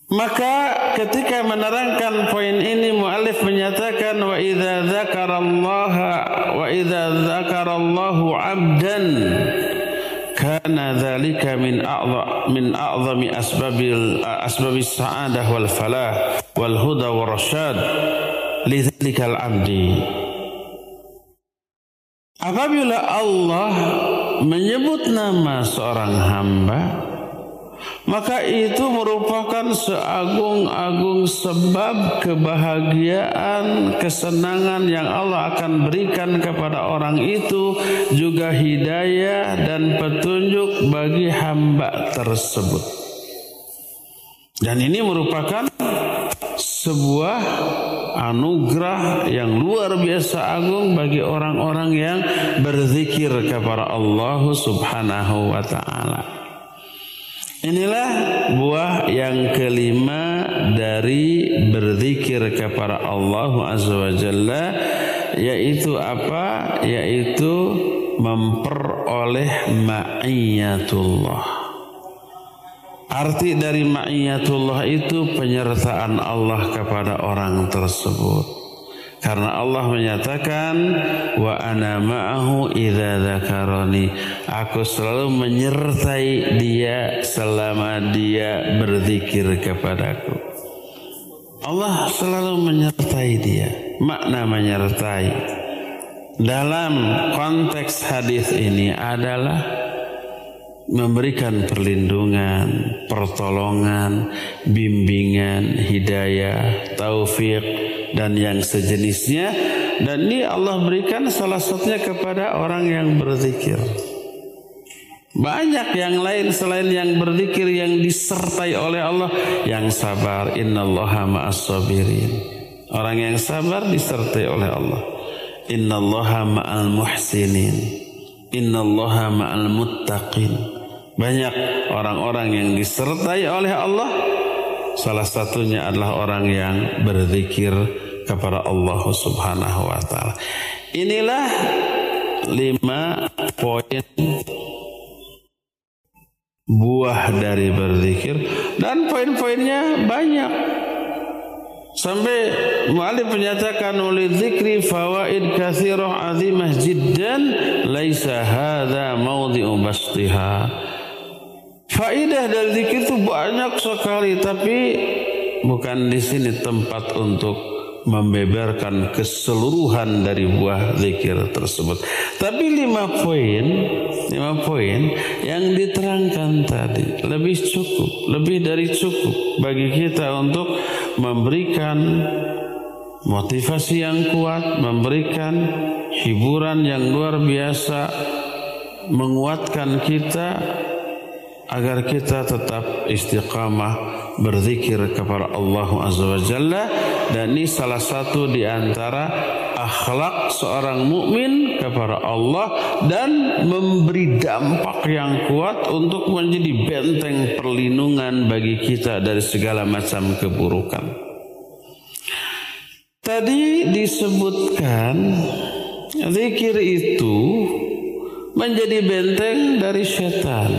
Maka ketika menerangkan poin ini muallif menyatakan wa idza dzakarallaha wa idza dzakarallahu 'abdan kana dzalika min a'dha min a'zami asbabil asbabis sa'adah wal falah wal huda wal rasyad lidzalikal 'abdi. Apabila Allah menyebut nama seorang hamba maka itu merupakan seagung-agung sebab kebahagiaan, kesenangan yang Allah akan berikan kepada orang itu juga hidayah dan petunjuk bagi hamba tersebut. Dan ini merupakan sebuah anugerah yang luar biasa agung bagi orang-orang yang berzikir kepada Allah Subhanahu wa taala. Inilah buah yang kelima dari berzikir kepada Allah Azza wa Jalla yaitu apa? Yaitu memperoleh ma'iyatullah. Arti dari ma'iyatullah itu penyertaan Allah kepada orang tersebut. Karena Allah menyatakan wa ana ma'ahu idza dzakarani. Aku selalu menyertai dia selama dia berzikir kepadaku. Allah selalu menyertai dia. Makna menyertai dalam konteks hadis ini adalah memberikan perlindungan, pertolongan, bimbingan, hidayah, taufik, dan yang sejenisnya dan ini Allah berikan salah satunya kepada orang yang berzikir. Banyak yang lain selain yang berzikir yang disertai oleh Allah yang sabar innallaha ma'as sabirin. Orang yang sabar disertai oleh Allah. Innallaha ma'al muhsinin. Innallaha ma'al muttaqin. Banyak orang-orang yang disertai oleh Allah Salah satunya adalah orang yang berzikir kepada Allah Subhanahu wa taala. Inilah lima poin buah dari berzikir dan poin-poinnya banyak. Sampai mu'alif menyatakan oleh zikri fawaid kathirah azimah jiddan laisa hadha mawdi'u bastiha. Faidah dari zikir itu banyak sekali tapi bukan di sini tempat untuk membeberkan keseluruhan dari buah zikir tersebut. Tapi lima poin, lima poin yang diterangkan tadi lebih cukup, lebih dari cukup bagi kita untuk memberikan motivasi yang kuat, memberikan hiburan yang luar biasa, menguatkan kita agar kita tetap istiqamah berzikir kepada Allah Azza wa Jalla dan ini salah satu di antara akhlak seorang mukmin kepada Allah dan memberi dampak yang kuat untuk menjadi benteng perlindungan bagi kita dari segala macam keburukan. Tadi disebutkan zikir itu menjadi benteng dari setan.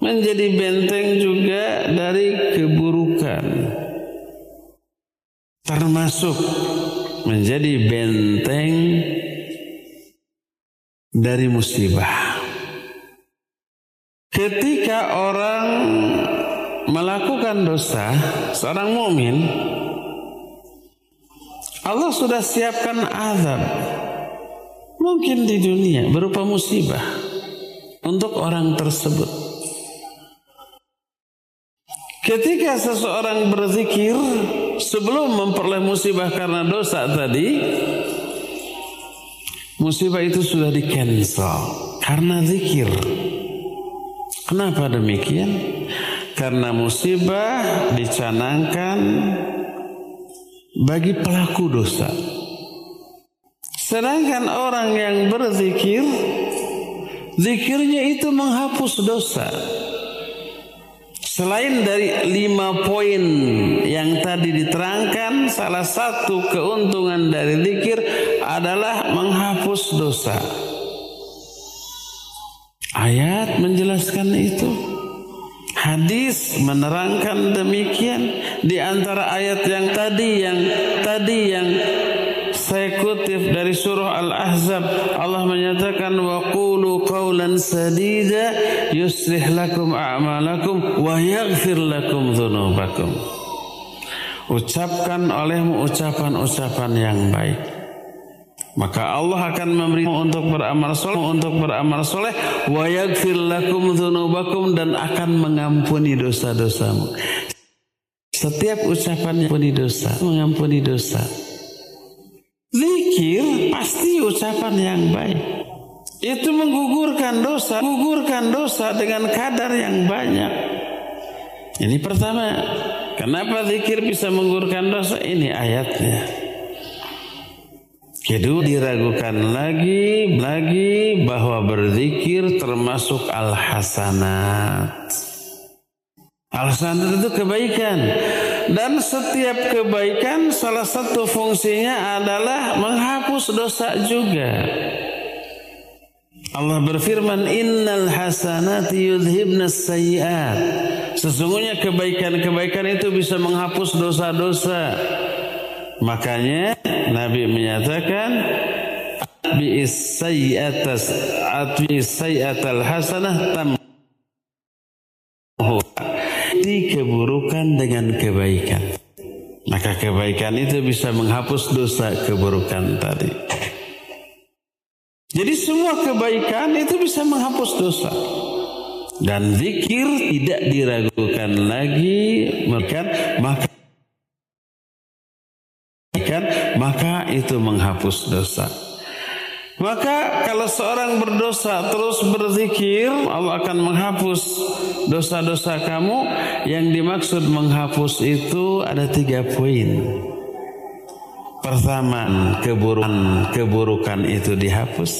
Menjadi benteng juga dari keburukan. Termasuk menjadi benteng dari musibah. Ketika orang melakukan dosa, seorang mukmin Allah sudah siapkan azab mungkin di dunia berupa musibah untuk orang tersebut. Ketika seseorang berzikir sebelum memperoleh musibah karena dosa tadi, musibah itu sudah di cancel karena zikir. Kenapa demikian? Karena musibah dicanangkan bagi pelaku dosa. Sedangkan orang yang berzikir, zikirnya itu menghapus dosa. Selain dari lima poin yang tadi diterangkan, salah satu keuntungan dari zikir adalah menghapus dosa. Ayat menjelaskan itu. Hadis menerangkan demikian di antara ayat yang tadi yang tadi yang kutip dari surah Al-Ahzab Allah menyatakan wa qulu qawlan sadida yuslih lakum a'malakum wa yaghfir lakum dhunubakum. Ucapkan olehmu ucapan-ucapan yang baik. Maka Allah akan memberi untuk beramal soleh untuk beramal soleh wa yaghfir lakum dhunubakum dan akan mengampuni dosa-dosamu. Setiap ucapan mengampuni dosa mengampuni dosa Zikir pasti ucapan yang baik. Itu menggugurkan dosa, gugurkan dosa dengan kadar yang banyak. Ini pertama, kenapa zikir bisa menggugurkan dosa? Ini ayatnya. Kedua diragukan lagi, lagi bahwa berzikir termasuk al-hasanat. Al-hasanat itu kebaikan. Dan setiap kebaikan salah satu fungsinya adalah menghapus dosa juga. Allah berfirman innal hasanati yudhibna sayyiat. Sesungguhnya kebaikan-kebaikan itu bisa menghapus dosa-dosa. Makanya Nabi menyatakan bi sayyatas atwi sayyatal hasanah tam keburukan dengan kebaikan itu bisa menghapus dosa keburukan tadi. Jadi semua kebaikan itu bisa menghapus dosa. Dan zikir tidak diragukan lagi maka maka itu menghapus dosa. Maka kalau seorang berdosa terus berzikir, Allah akan menghapus dosa-dosa kamu. Yang dimaksud menghapus itu ada tiga poin. Pertama, keburukan keburukan itu dihapus.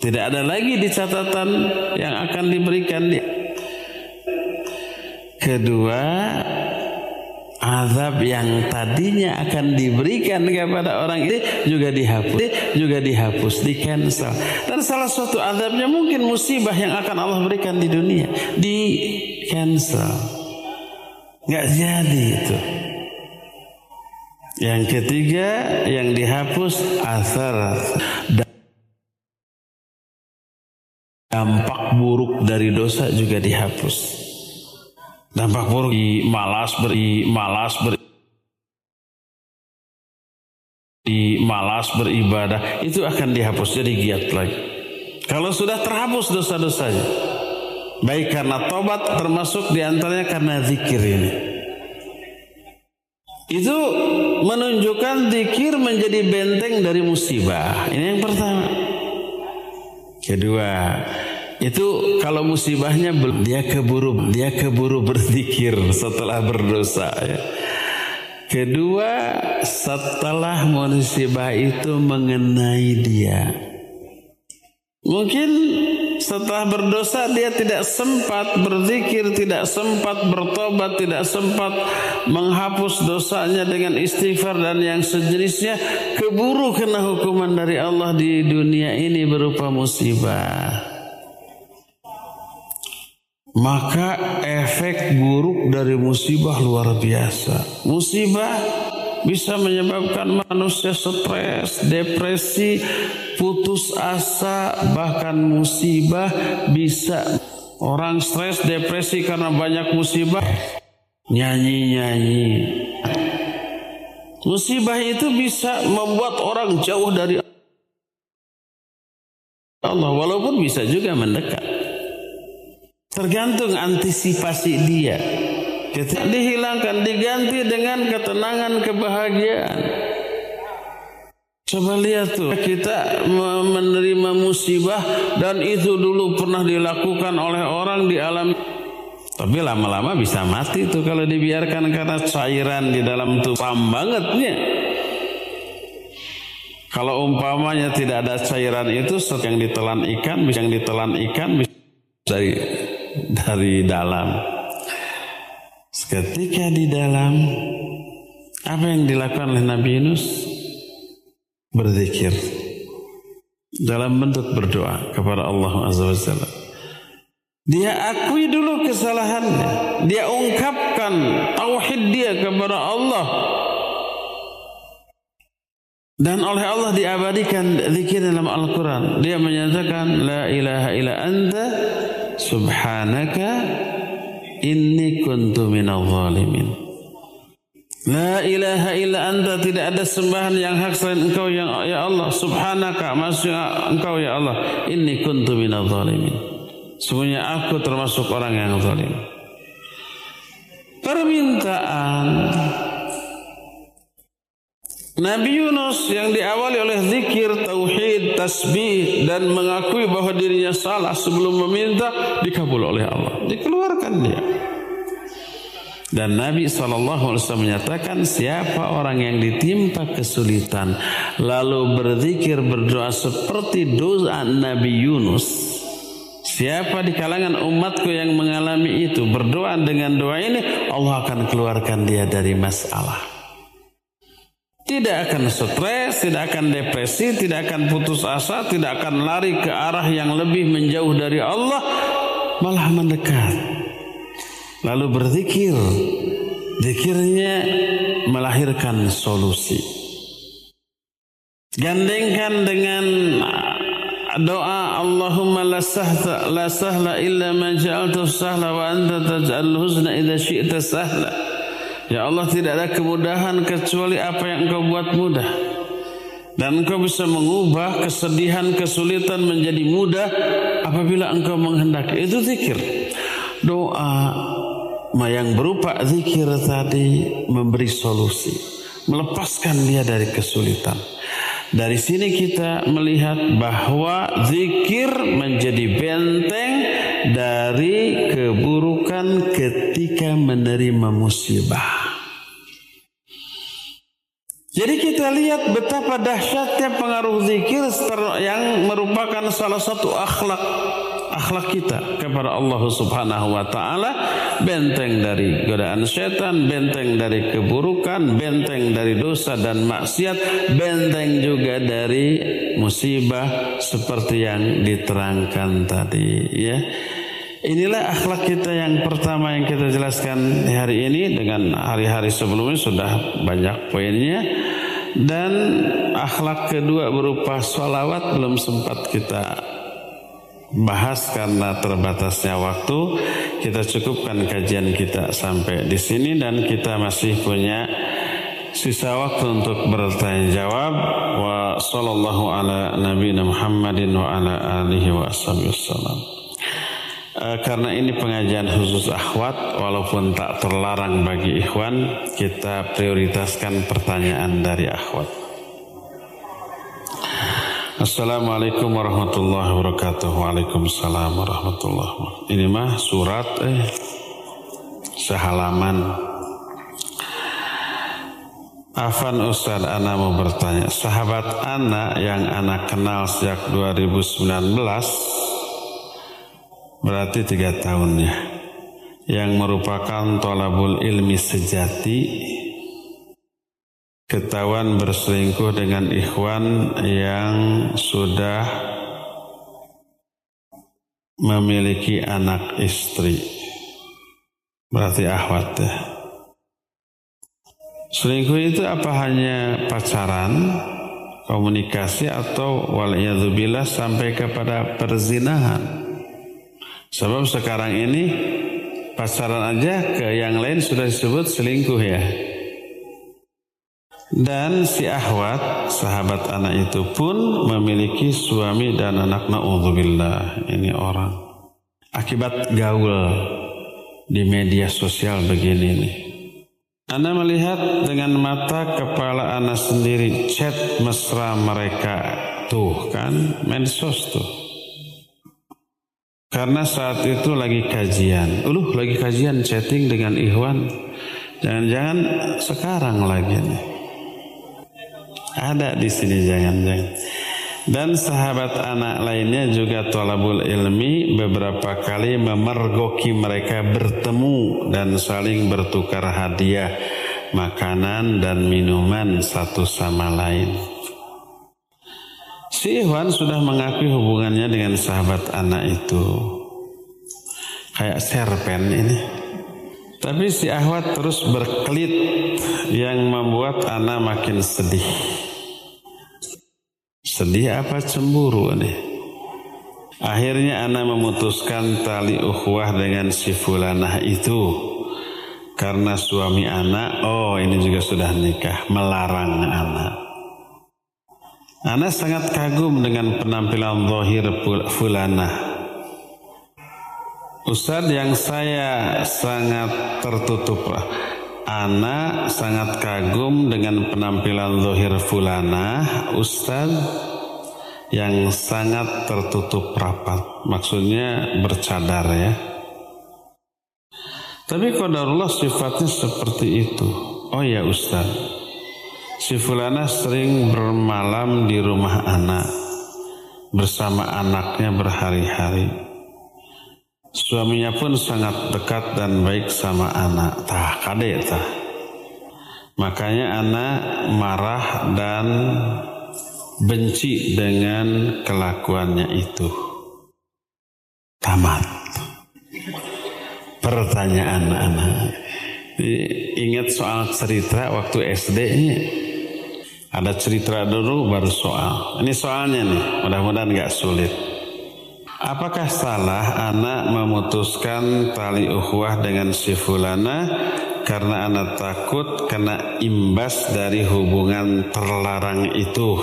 Tidak ada lagi di catatan yang akan diberikan. Kedua, azab yang tadinya akan diberikan kepada orang ini juga dihapus juga dihapus di cancel dan salah satu azabnya mungkin musibah yang akan Allah berikan di dunia di cancel nggak jadi itu. Yang ketiga yang dihapus asar. Dampak buruk dari dosa juga dihapus Dampak buruk di malas beri malas beri di malas beribadah itu akan dihapus jadi giat lagi. Kalau sudah terhapus dosa-dosanya, baik karena tobat termasuk di antaranya karena zikir ini. Itu menunjukkan zikir menjadi benteng dari musibah. Ini yang pertama. Kedua, itu kalau musibahnya dia keburu dia keburu *laughs* berzikir setelah berdosa ya. Kedua, setelah musibah itu mengenai dia. Mungkin setelah berdosa dia tidak sempat berzikir, tidak sempat bertobat, tidak sempat menghapus dosanya dengan istighfar dan yang sejenisnya. Keburu kena hukuman dari Allah di dunia ini berupa musibah. Maka efek buruk dari musibah luar biasa. Musibah bisa menyebabkan manusia stres, depresi, putus asa, bahkan musibah bisa orang stres, depresi karena banyak musibah, nyanyi-nyanyi. Musibah itu bisa membuat orang jauh dari Allah, walaupun bisa juga mendekat. Tergantung antisipasi dia. Ketika dihilangkan, diganti dengan ketenangan, kebahagiaan. Coba lihat tuh, kita menerima musibah dan itu dulu pernah dilakukan oleh orang di alam tapi lama-lama bisa mati tuh kalau dibiarkan karena cairan di dalam tuh pam bangetnya. Kalau umpamanya tidak ada cairan itu yang ditelan ikan, yang ditelan ikan bisa dari dari dalam. Ketika di dalam, apa yang dilakukan oleh Nabi Yunus? Berzikir. Dalam bentuk berdoa kepada Allah Azza wa. Dia akui dulu kesalahannya. Dia ungkapkan tauhid dia kepada Allah. Dan oleh Allah diabadikan zikir dalam Al-Quran. Dia menyatakan, La ilaha illa anta subhanaka inni kuntu minal zalimin. La ilaha illa anta tidak ada sembahan yang hak selain engkau yang ya Allah. Subhanaka maksudnya engkau ya Allah. Inni kuntu minal zalimin. Semuanya aku termasuk orang yang zalim. Permintaan Nabi Yunus yang diawali oleh zikir, tauhid, tasbih dan mengakui bahwa dirinya salah sebelum meminta dikabul oleh Allah. Dikeluarkan dia. Dan Nabi SAW menyatakan siapa orang yang ditimpa kesulitan lalu berzikir berdoa seperti doa Nabi Yunus. Siapa di kalangan umatku yang mengalami itu berdoa dengan doa ini Allah akan keluarkan dia dari masalah. Tidak akan stres, tidak akan depresi, tidak akan putus asa, tidak akan lari ke arah yang lebih menjauh dari Allah, malah mendekat. Lalu berzikir. Zikirnya melahirkan solusi. Gandengkan dengan doa Allahumma la sahla, la sahla illa ma ja'altu sahla wa anta taj'al huzna idza syi'ta sahla. Ya Allah tidak ada kemudahan kecuali apa yang engkau buat mudah. Dan engkau bisa mengubah kesedihan, kesulitan menjadi mudah apabila engkau menghendaki. Itu zikir. Doa yang berupa zikir tadi memberi solusi. Melepaskan dia dari kesulitan. Dari sini kita melihat bahwa zikir menjadi benteng dari keburukan ketika menerima musibah. Jadi kita lihat betapa dahsyatnya pengaruh zikir yang merupakan salah satu akhlak akhlak kita kepada Allah Subhanahu wa taala, benteng dari godaan setan, benteng dari keburukan, benteng dari dosa dan maksiat, benteng juga dari musibah seperti yang diterangkan tadi ya. Inilah akhlak kita yang pertama yang kita jelaskan hari ini dengan hari-hari sebelumnya sudah banyak poinnya. Dan akhlak kedua berupa sholawat belum sempat kita bahas karena terbatasnya waktu. Kita cukupkan kajian kita sampai di sini dan kita masih punya sisa waktu untuk bertanya jawab wa sallallahu ala nabiyina Muhammadin wa ala alihi wa wasallam. Eh, karena ini pengajian khusus akhwat walaupun tak terlarang bagi ikhwan kita prioritaskan pertanyaan dari akhwat. Assalamualaikum warahmatullahi wabarakatuh. Waalaikumsalam warahmatullahi wabarakatuh. Ini mah surat eh sehalaman. Afan Ustaz Ana mau bertanya, sahabat Ana yang Ana kenal sejak 2019 berarti tiga tahun ya, yang merupakan tolabul ilmi sejati, ketahuan berselingkuh dengan ikhwan yang sudah memiliki anak istri, berarti ahwat ya. Selingkuh itu apa hanya pacaran, komunikasi atau waliyadzubillah sampai kepada perzinahan. Sebab sekarang ini pacaran aja ke yang lain sudah disebut selingkuh ya. Dan si ahwat, sahabat anak itu pun memiliki suami dan anak na'udzubillah. Ini orang. Akibat gaul di media sosial begini nih. Anda melihat dengan mata kepala Anda sendiri chat mesra mereka tuh kan mensos tuh. Karena saat itu lagi kajian. Uluh lagi kajian chatting dengan Ikhwan. Jangan-jangan sekarang lagi nih. Ada di sini jangan-jangan. Dan sahabat anak lainnya juga tolabul ilmi beberapa kali memergoki mereka bertemu dan saling bertukar hadiah makanan dan minuman satu sama lain. Si Ikhwan sudah mengakui hubungannya dengan sahabat anak itu. Kayak serpen ini. Tapi si Ahwat terus berkelit yang membuat anak makin sedih. Sedih apa cemburu nih? Akhirnya Ana memutuskan tali ukhuwah dengan si fulanah itu. Karena suami anak, oh ini juga sudah nikah, melarang anak. Ana sangat kagum dengan penampilan zahir fulanah. Ustadz yang saya sangat tertutup Ana sangat kagum dengan penampilan Zohir Fulana, Ustaz yang sangat tertutup rapat. Maksudnya bercadar ya. Tapi kodarullah sifatnya seperti itu. Oh ya Ustaz, si Fulana sering bermalam di rumah anak bersama anaknya berhari-hari. Suaminya pun sangat dekat dan baik sama anak. Tah kade tah. Makanya anak marah dan benci dengan kelakuannya itu. Tamat. Pertanyaan anak. Ingat soal cerita waktu SD ini. Ada cerita dulu baru soal. Ini soalnya nih. Mudah-mudahan gak sulit. Apakah salah anak memutuskan tali ukhuwah dengan si fulana karena anak takut kena imbas dari hubungan terlarang itu?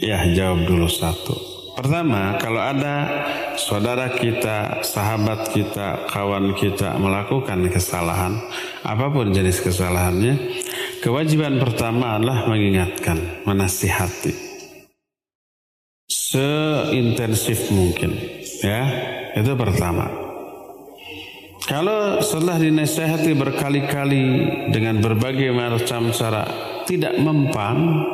Ya, jawab dulu satu. Pertama, kalau ada saudara kita, sahabat kita, kawan kita melakukan kesalahan, apa pun jenis kesalahannya, kewajiban pertama adalah mengingatkan, menasihati. Seintensif mungkin ya. Itu pertama. Kalau setelah dinasehati berkali-kali dengan berbagai macam cara tidak mempan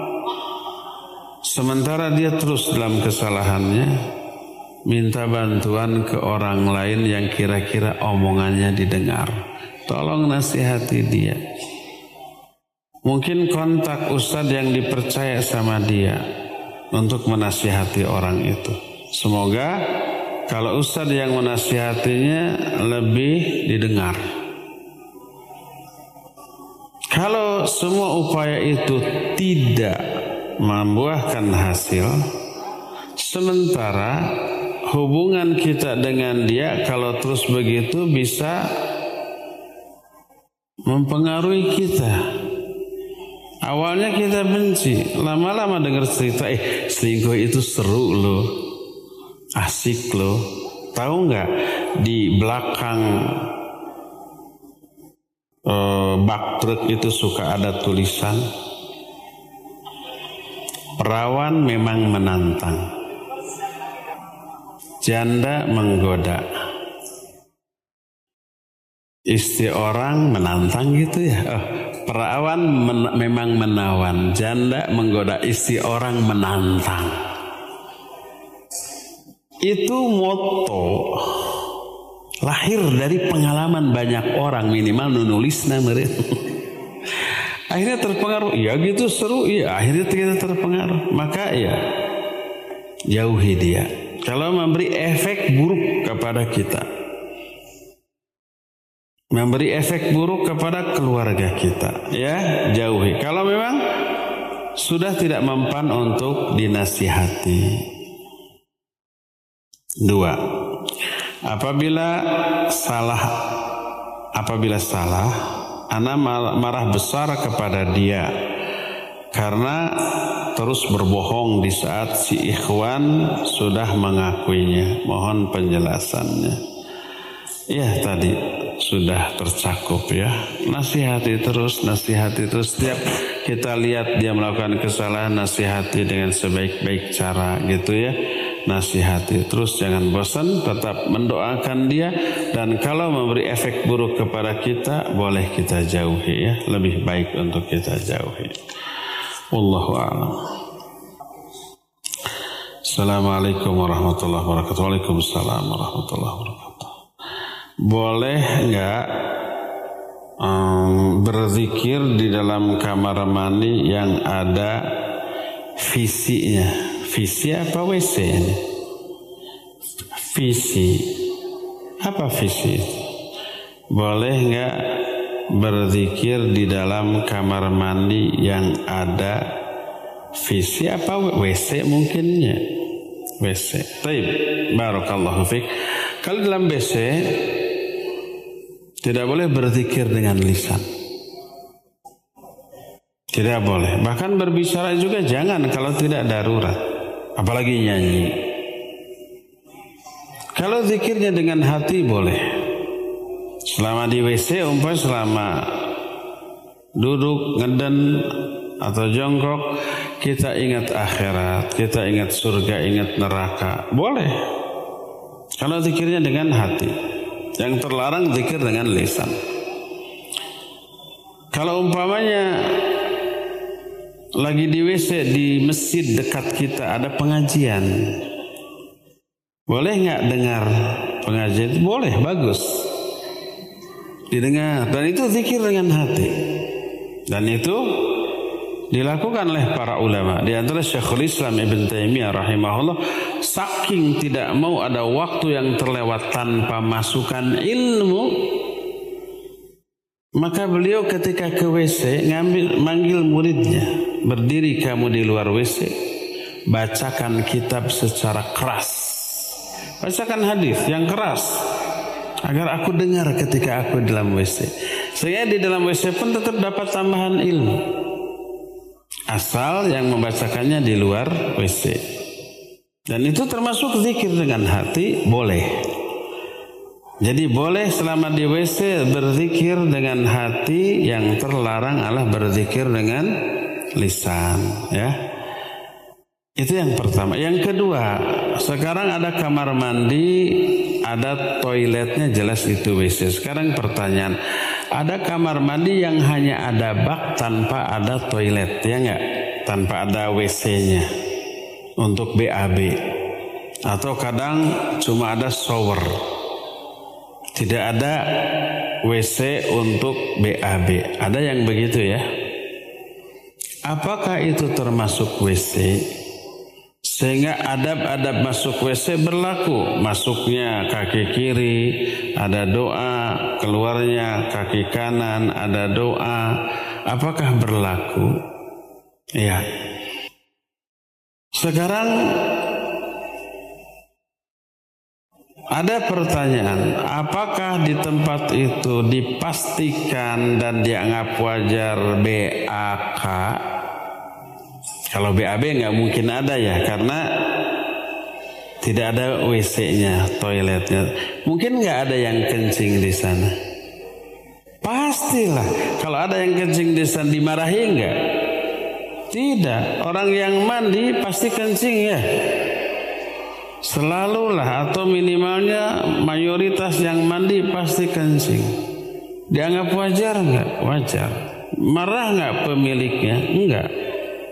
sementara dia terus dalam kesalahannya minta bantuan ke orang lain yang kira-kira omongannya didengar. Tolong nasihati dia mungkin kontak ustadz yang dipercaya sama dia untuk menasihati orang itu. Semoga kalau ustadz yang menasihatinya lebih didengar. Kalau semua upaya itu tidak membuahkan hasil, sementara hubungan kita dengan dia kalau terus begitu bisa mempengaruhi kita. Awalnya kita benci, lama-lama dengar cerita, eh selingkuh itu seru loh, asik loh. Tahu nggak di belakang eh, bak truk itu suka ada tulisan perawan memang menantang, janda menggoda, istri orang menantang gitu ya. Oh, Perawan men memang menawan, janda menggoda istri orang menantang. Itu moto lahir dari pengalaman banyak orang minimal nulis mereka. *laughs* akhirnya terpengaruh, ya gitu seru, ya akhirnya kita terpengaruh. Maka ya jauhi dia. Kalau memberi efek buruk kepada kita, memberi efek buruk kepada keluarga kita, ya jauhi. Kalau memang sudah tidak mempan untuk dinasihati. Dua, apabila salah, apabila salah, anak marah besar kepada dia karena terus berbohong di saat si ikhwan sudah mengakuinya. Mohon penjelasannya. Ya tadi sudah tercakup ya. Nasihati terus, nasihati terus. Setiap kita lihat dia melakukan kesalahan, nasihati dengan sebaik-baik cara gitu ya. Nasihati terus jangan bosan, tetap mendoakan dia dan kalau memberi efek buruk kepada kita boleh kita jauhi ya. Lebih baik untuk kita jauhi. Wallahu a'lam. Assalamualaikum warahmatullahi wabarakatuh. Waalaikumsalam warahmatullahi wabarakatuh. Boleh enggak um, berzikir di dalam kamar mandi yang ada visinya? Visi apa WC ini? Visi. Apa visi? Boleh enggak berzikir di dalam kamar mandi yang ada visi apa WC mungkinnya WC Taib Barakallahu fiqh Kalau dalam WC Tidak boleh berzikir dengan lisan Tidak boleh Bahkan berbicara juga jangan kalau tidak darurat Apalagi nyanyi Kalau zikirnya dengan hati boleh Selama di WC umpamanya selama duduk ngeden atau jongkok kita ingat akhirat, kita ingat surga, ingat neraka. Boleh. Kalau zikirnya dengan hati. Yang terlarang zikir dengan lisan. Kalau umpamanya lagi di WC di masjid dekat kita ada pengajian. Boleh nggak dengar pengajian? Boleh, bagus didengar dan itu zikir dengan hati dan itu dilakukan oleh para ulama di antara Syekhul Islam Ibn Taimiyah rahimahullah saking tidak mau ada waktu yang terlewat tanpa masukan ilmu maka beliau ketika ke WC ngambil manggil muridnya berdiri kamu di luar WC bacakan kitab secara keras bacakan hadis yang keras agar aku dengar ketika aku dalam WC. Sehingga di dalam WC pun tetap dapat tambahan ilmu. Asal yang membacakannya di luar WC. Dan itu termasuk zikir dengan hati boleh. Jadi boleh selama di WC berzikir dengan hati yang terlarang adalah berzikir dengan lisan ya. Itu yang pertama. Yang kedua, sekarang ada kamar mandi ada toiletnya jelas itu WC. Sekarang pertanyaan, ada kamar mandi yang hanya ada bak tanpa ada toilet, ya enggak? Tanpa ada WC-nya untuk BAB. Atau kadang cuma ada shower. Tidak ada WC untuk BAB. Ada yang begitu ya? Apakah itu termasuk WC? Sehingga adab-adab masuk WC berlaku. Masuknya kaki kiri, ada doa, keluarnya kaki kanan, ada doa. Apakah berlaku? Ya. Sekarang ada pertanyaan, apakah di tempat itu dipastikan dan dianggap wajar BAK kalau BAB nggak mungkin ada ya karena tidak ada WC-nya, toiletnya. Mungkin nggak ada yang kencing di sana. Pastilah. Kalau ada yang kencing di sana dimarahi nggak? Tidak. Orang yang mandi pasti kencing ya. Selalulah atau minimalnya mayoritas yang mandi pasti kencing. Dianggap wajar nggak? Wajar. Marah nggak pemiliknya? Enggak.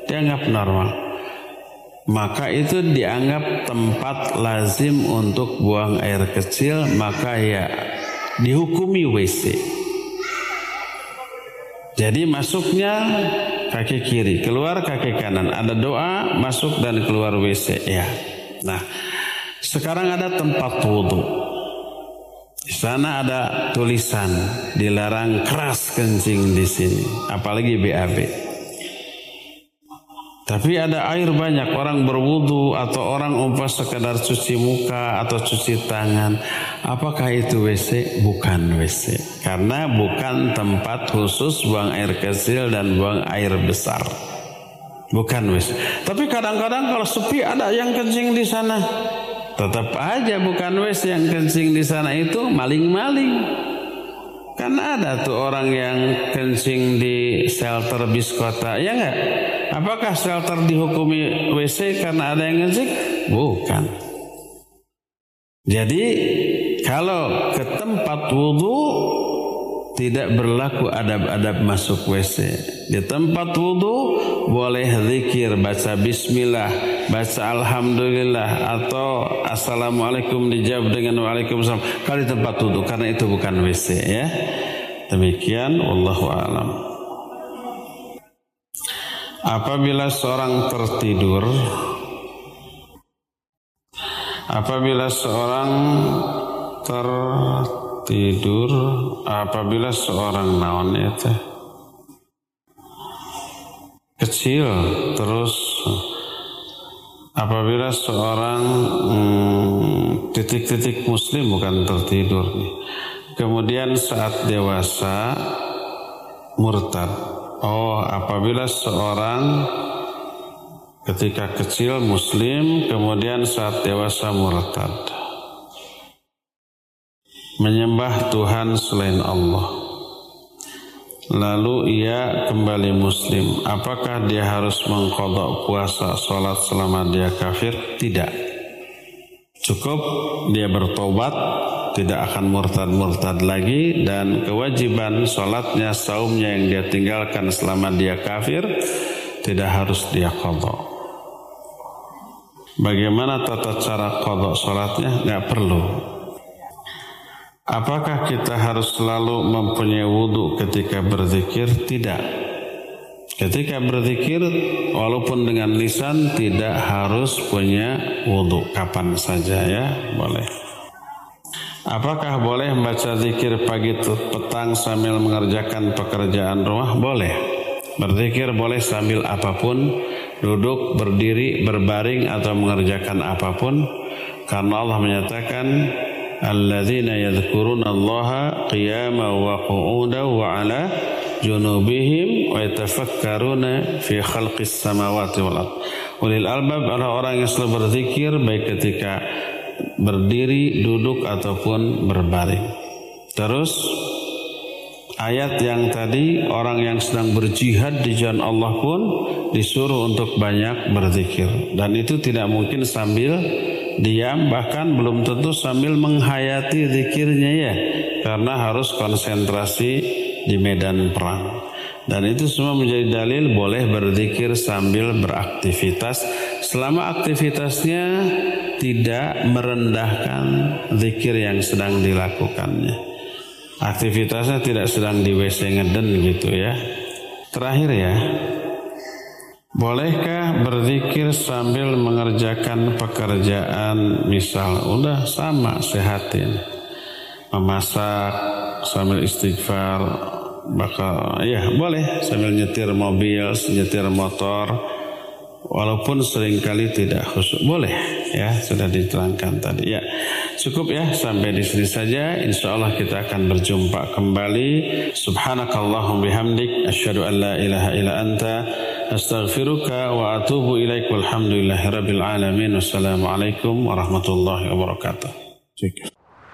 Dianggap normal. Maka itu dianggap tempat lazim untuk buang air kecil, maka ya dihukumi WC. Jadi masuknya kaki kiri, keluar kaki kanan. Ada doa, masuk dan keluar WC. Ya. Nah, sekarang ada tempat wudhu. Di sana ada tulisan dilarang keras kencing di sini, apalagi BAB. Tapi ada air banyak, orang berwudu atau orang umpah sekedar cuci muka atau cuci tangan. Apakah itu WC? Bukan WC. Karena bukan tempat khusus buang air kecil dan buang air besar. Bukan WC. Tapi kadang-kadang kalau sepi ada yang kencing di sana. Tetap aja bukan wes yang kencing di sana itu maling-maling. Kan ada tuh orang yang kencing di shelter bis kota, ya enggak? Apakah shelter dihukumi WC karena ada yang kencing? Bukan. Jadi kalau ke tempat wudhu tidak berlaku adab-adab masuk WC. Di tempat wudhu boleh zikir, baca bismillah, baca alhamdulillah atau assalamualaikum dijawab dengan waalaikumsalam. Kalau di tempat wudhu karena itu bukan WC ya. Demikian wallahu alam. Apabila seorang tertidur apabila seorang tertidur tidur apabila seorang naon itu kecil terus apabila seorang hmm, titik-titik hmm, muslim bukan tertidur kemudian saat dewasa murtad oh apabila seorang ketika kecil muslim kemudian saat dewasa murtad menyembah Tuhan selain Allah. Lalu ia kembali muslim. Apakah dia harus mengkodok puasa sholat selama dia kafir? Tidak. Cukup dia bertobat, tidak akan murtad-murtad lagi dan kewajiban sholatnya, saumnya yang dia tinggalkan selama dia kafir tidak harus dia kodok. Bagaimana tata cara kodok sholatnya? Nggak perlu. Apakah kita harus selalu mempunyai wudhu ketika berzikir? Tidak. Ketika berzikir, walaupun dengan lisan tidak harus punya wudhu. Kapan saja ya, boleh. Apakah boleh membaca zikir pagi petang sambil mengerjakan pekerjaan rumah? Boleh. Berzikir boleh sambil apa pun, duduk, berdiri, berbaring atau mengerjakan apa pun karena Allah menyatakan alladzina yadhkurunallaha qiyaman wa qu'udan wa 'ala junubihim wa yatafakkaruna fi khalqis samawati wal ard. Ulil albab adalah orang yang selalu berzikir baik ketika berdiri, duduk ataupun berbaring. Terus ayat yang tadi orang yang sedang berjihad di jalan Allah pun disuruh untuk banyak berzikir dan itu tidak mungkin sambil diam bahkan belum tentu sambil menghayati zikirnya ya karena harus konsentrasi di medan perang dan itu semua menjadi dalil boleh berzikir sambil beraktivitas selama aktivitasnya tidak merendahkan zikir yang sedang dilakukannya. Aktivitasnya tidak sedang di WC ngeden gitu ya. Terakhir ya. Bolehkah berzikir sambil mengerjakan pekerjaan? Misal udah sama sehatin. Memasak sambil istighfar bakal ya boleh. Sambil nyetir mobil nyetir motor walaupun sering kali tidak khusus boleh ya sudah diterangkan tadi. Ya cukup ya sampai di sini saja. Insya Allah kita akan berjumpa kembali. Subhanakallahum bihamdik asyhadu an la ilaha illa anta astaghfiruka wa atubu ilaik walhamdulillahi rabbil alamin. Wassalamu alaikum warahmatullahi wabarakatuh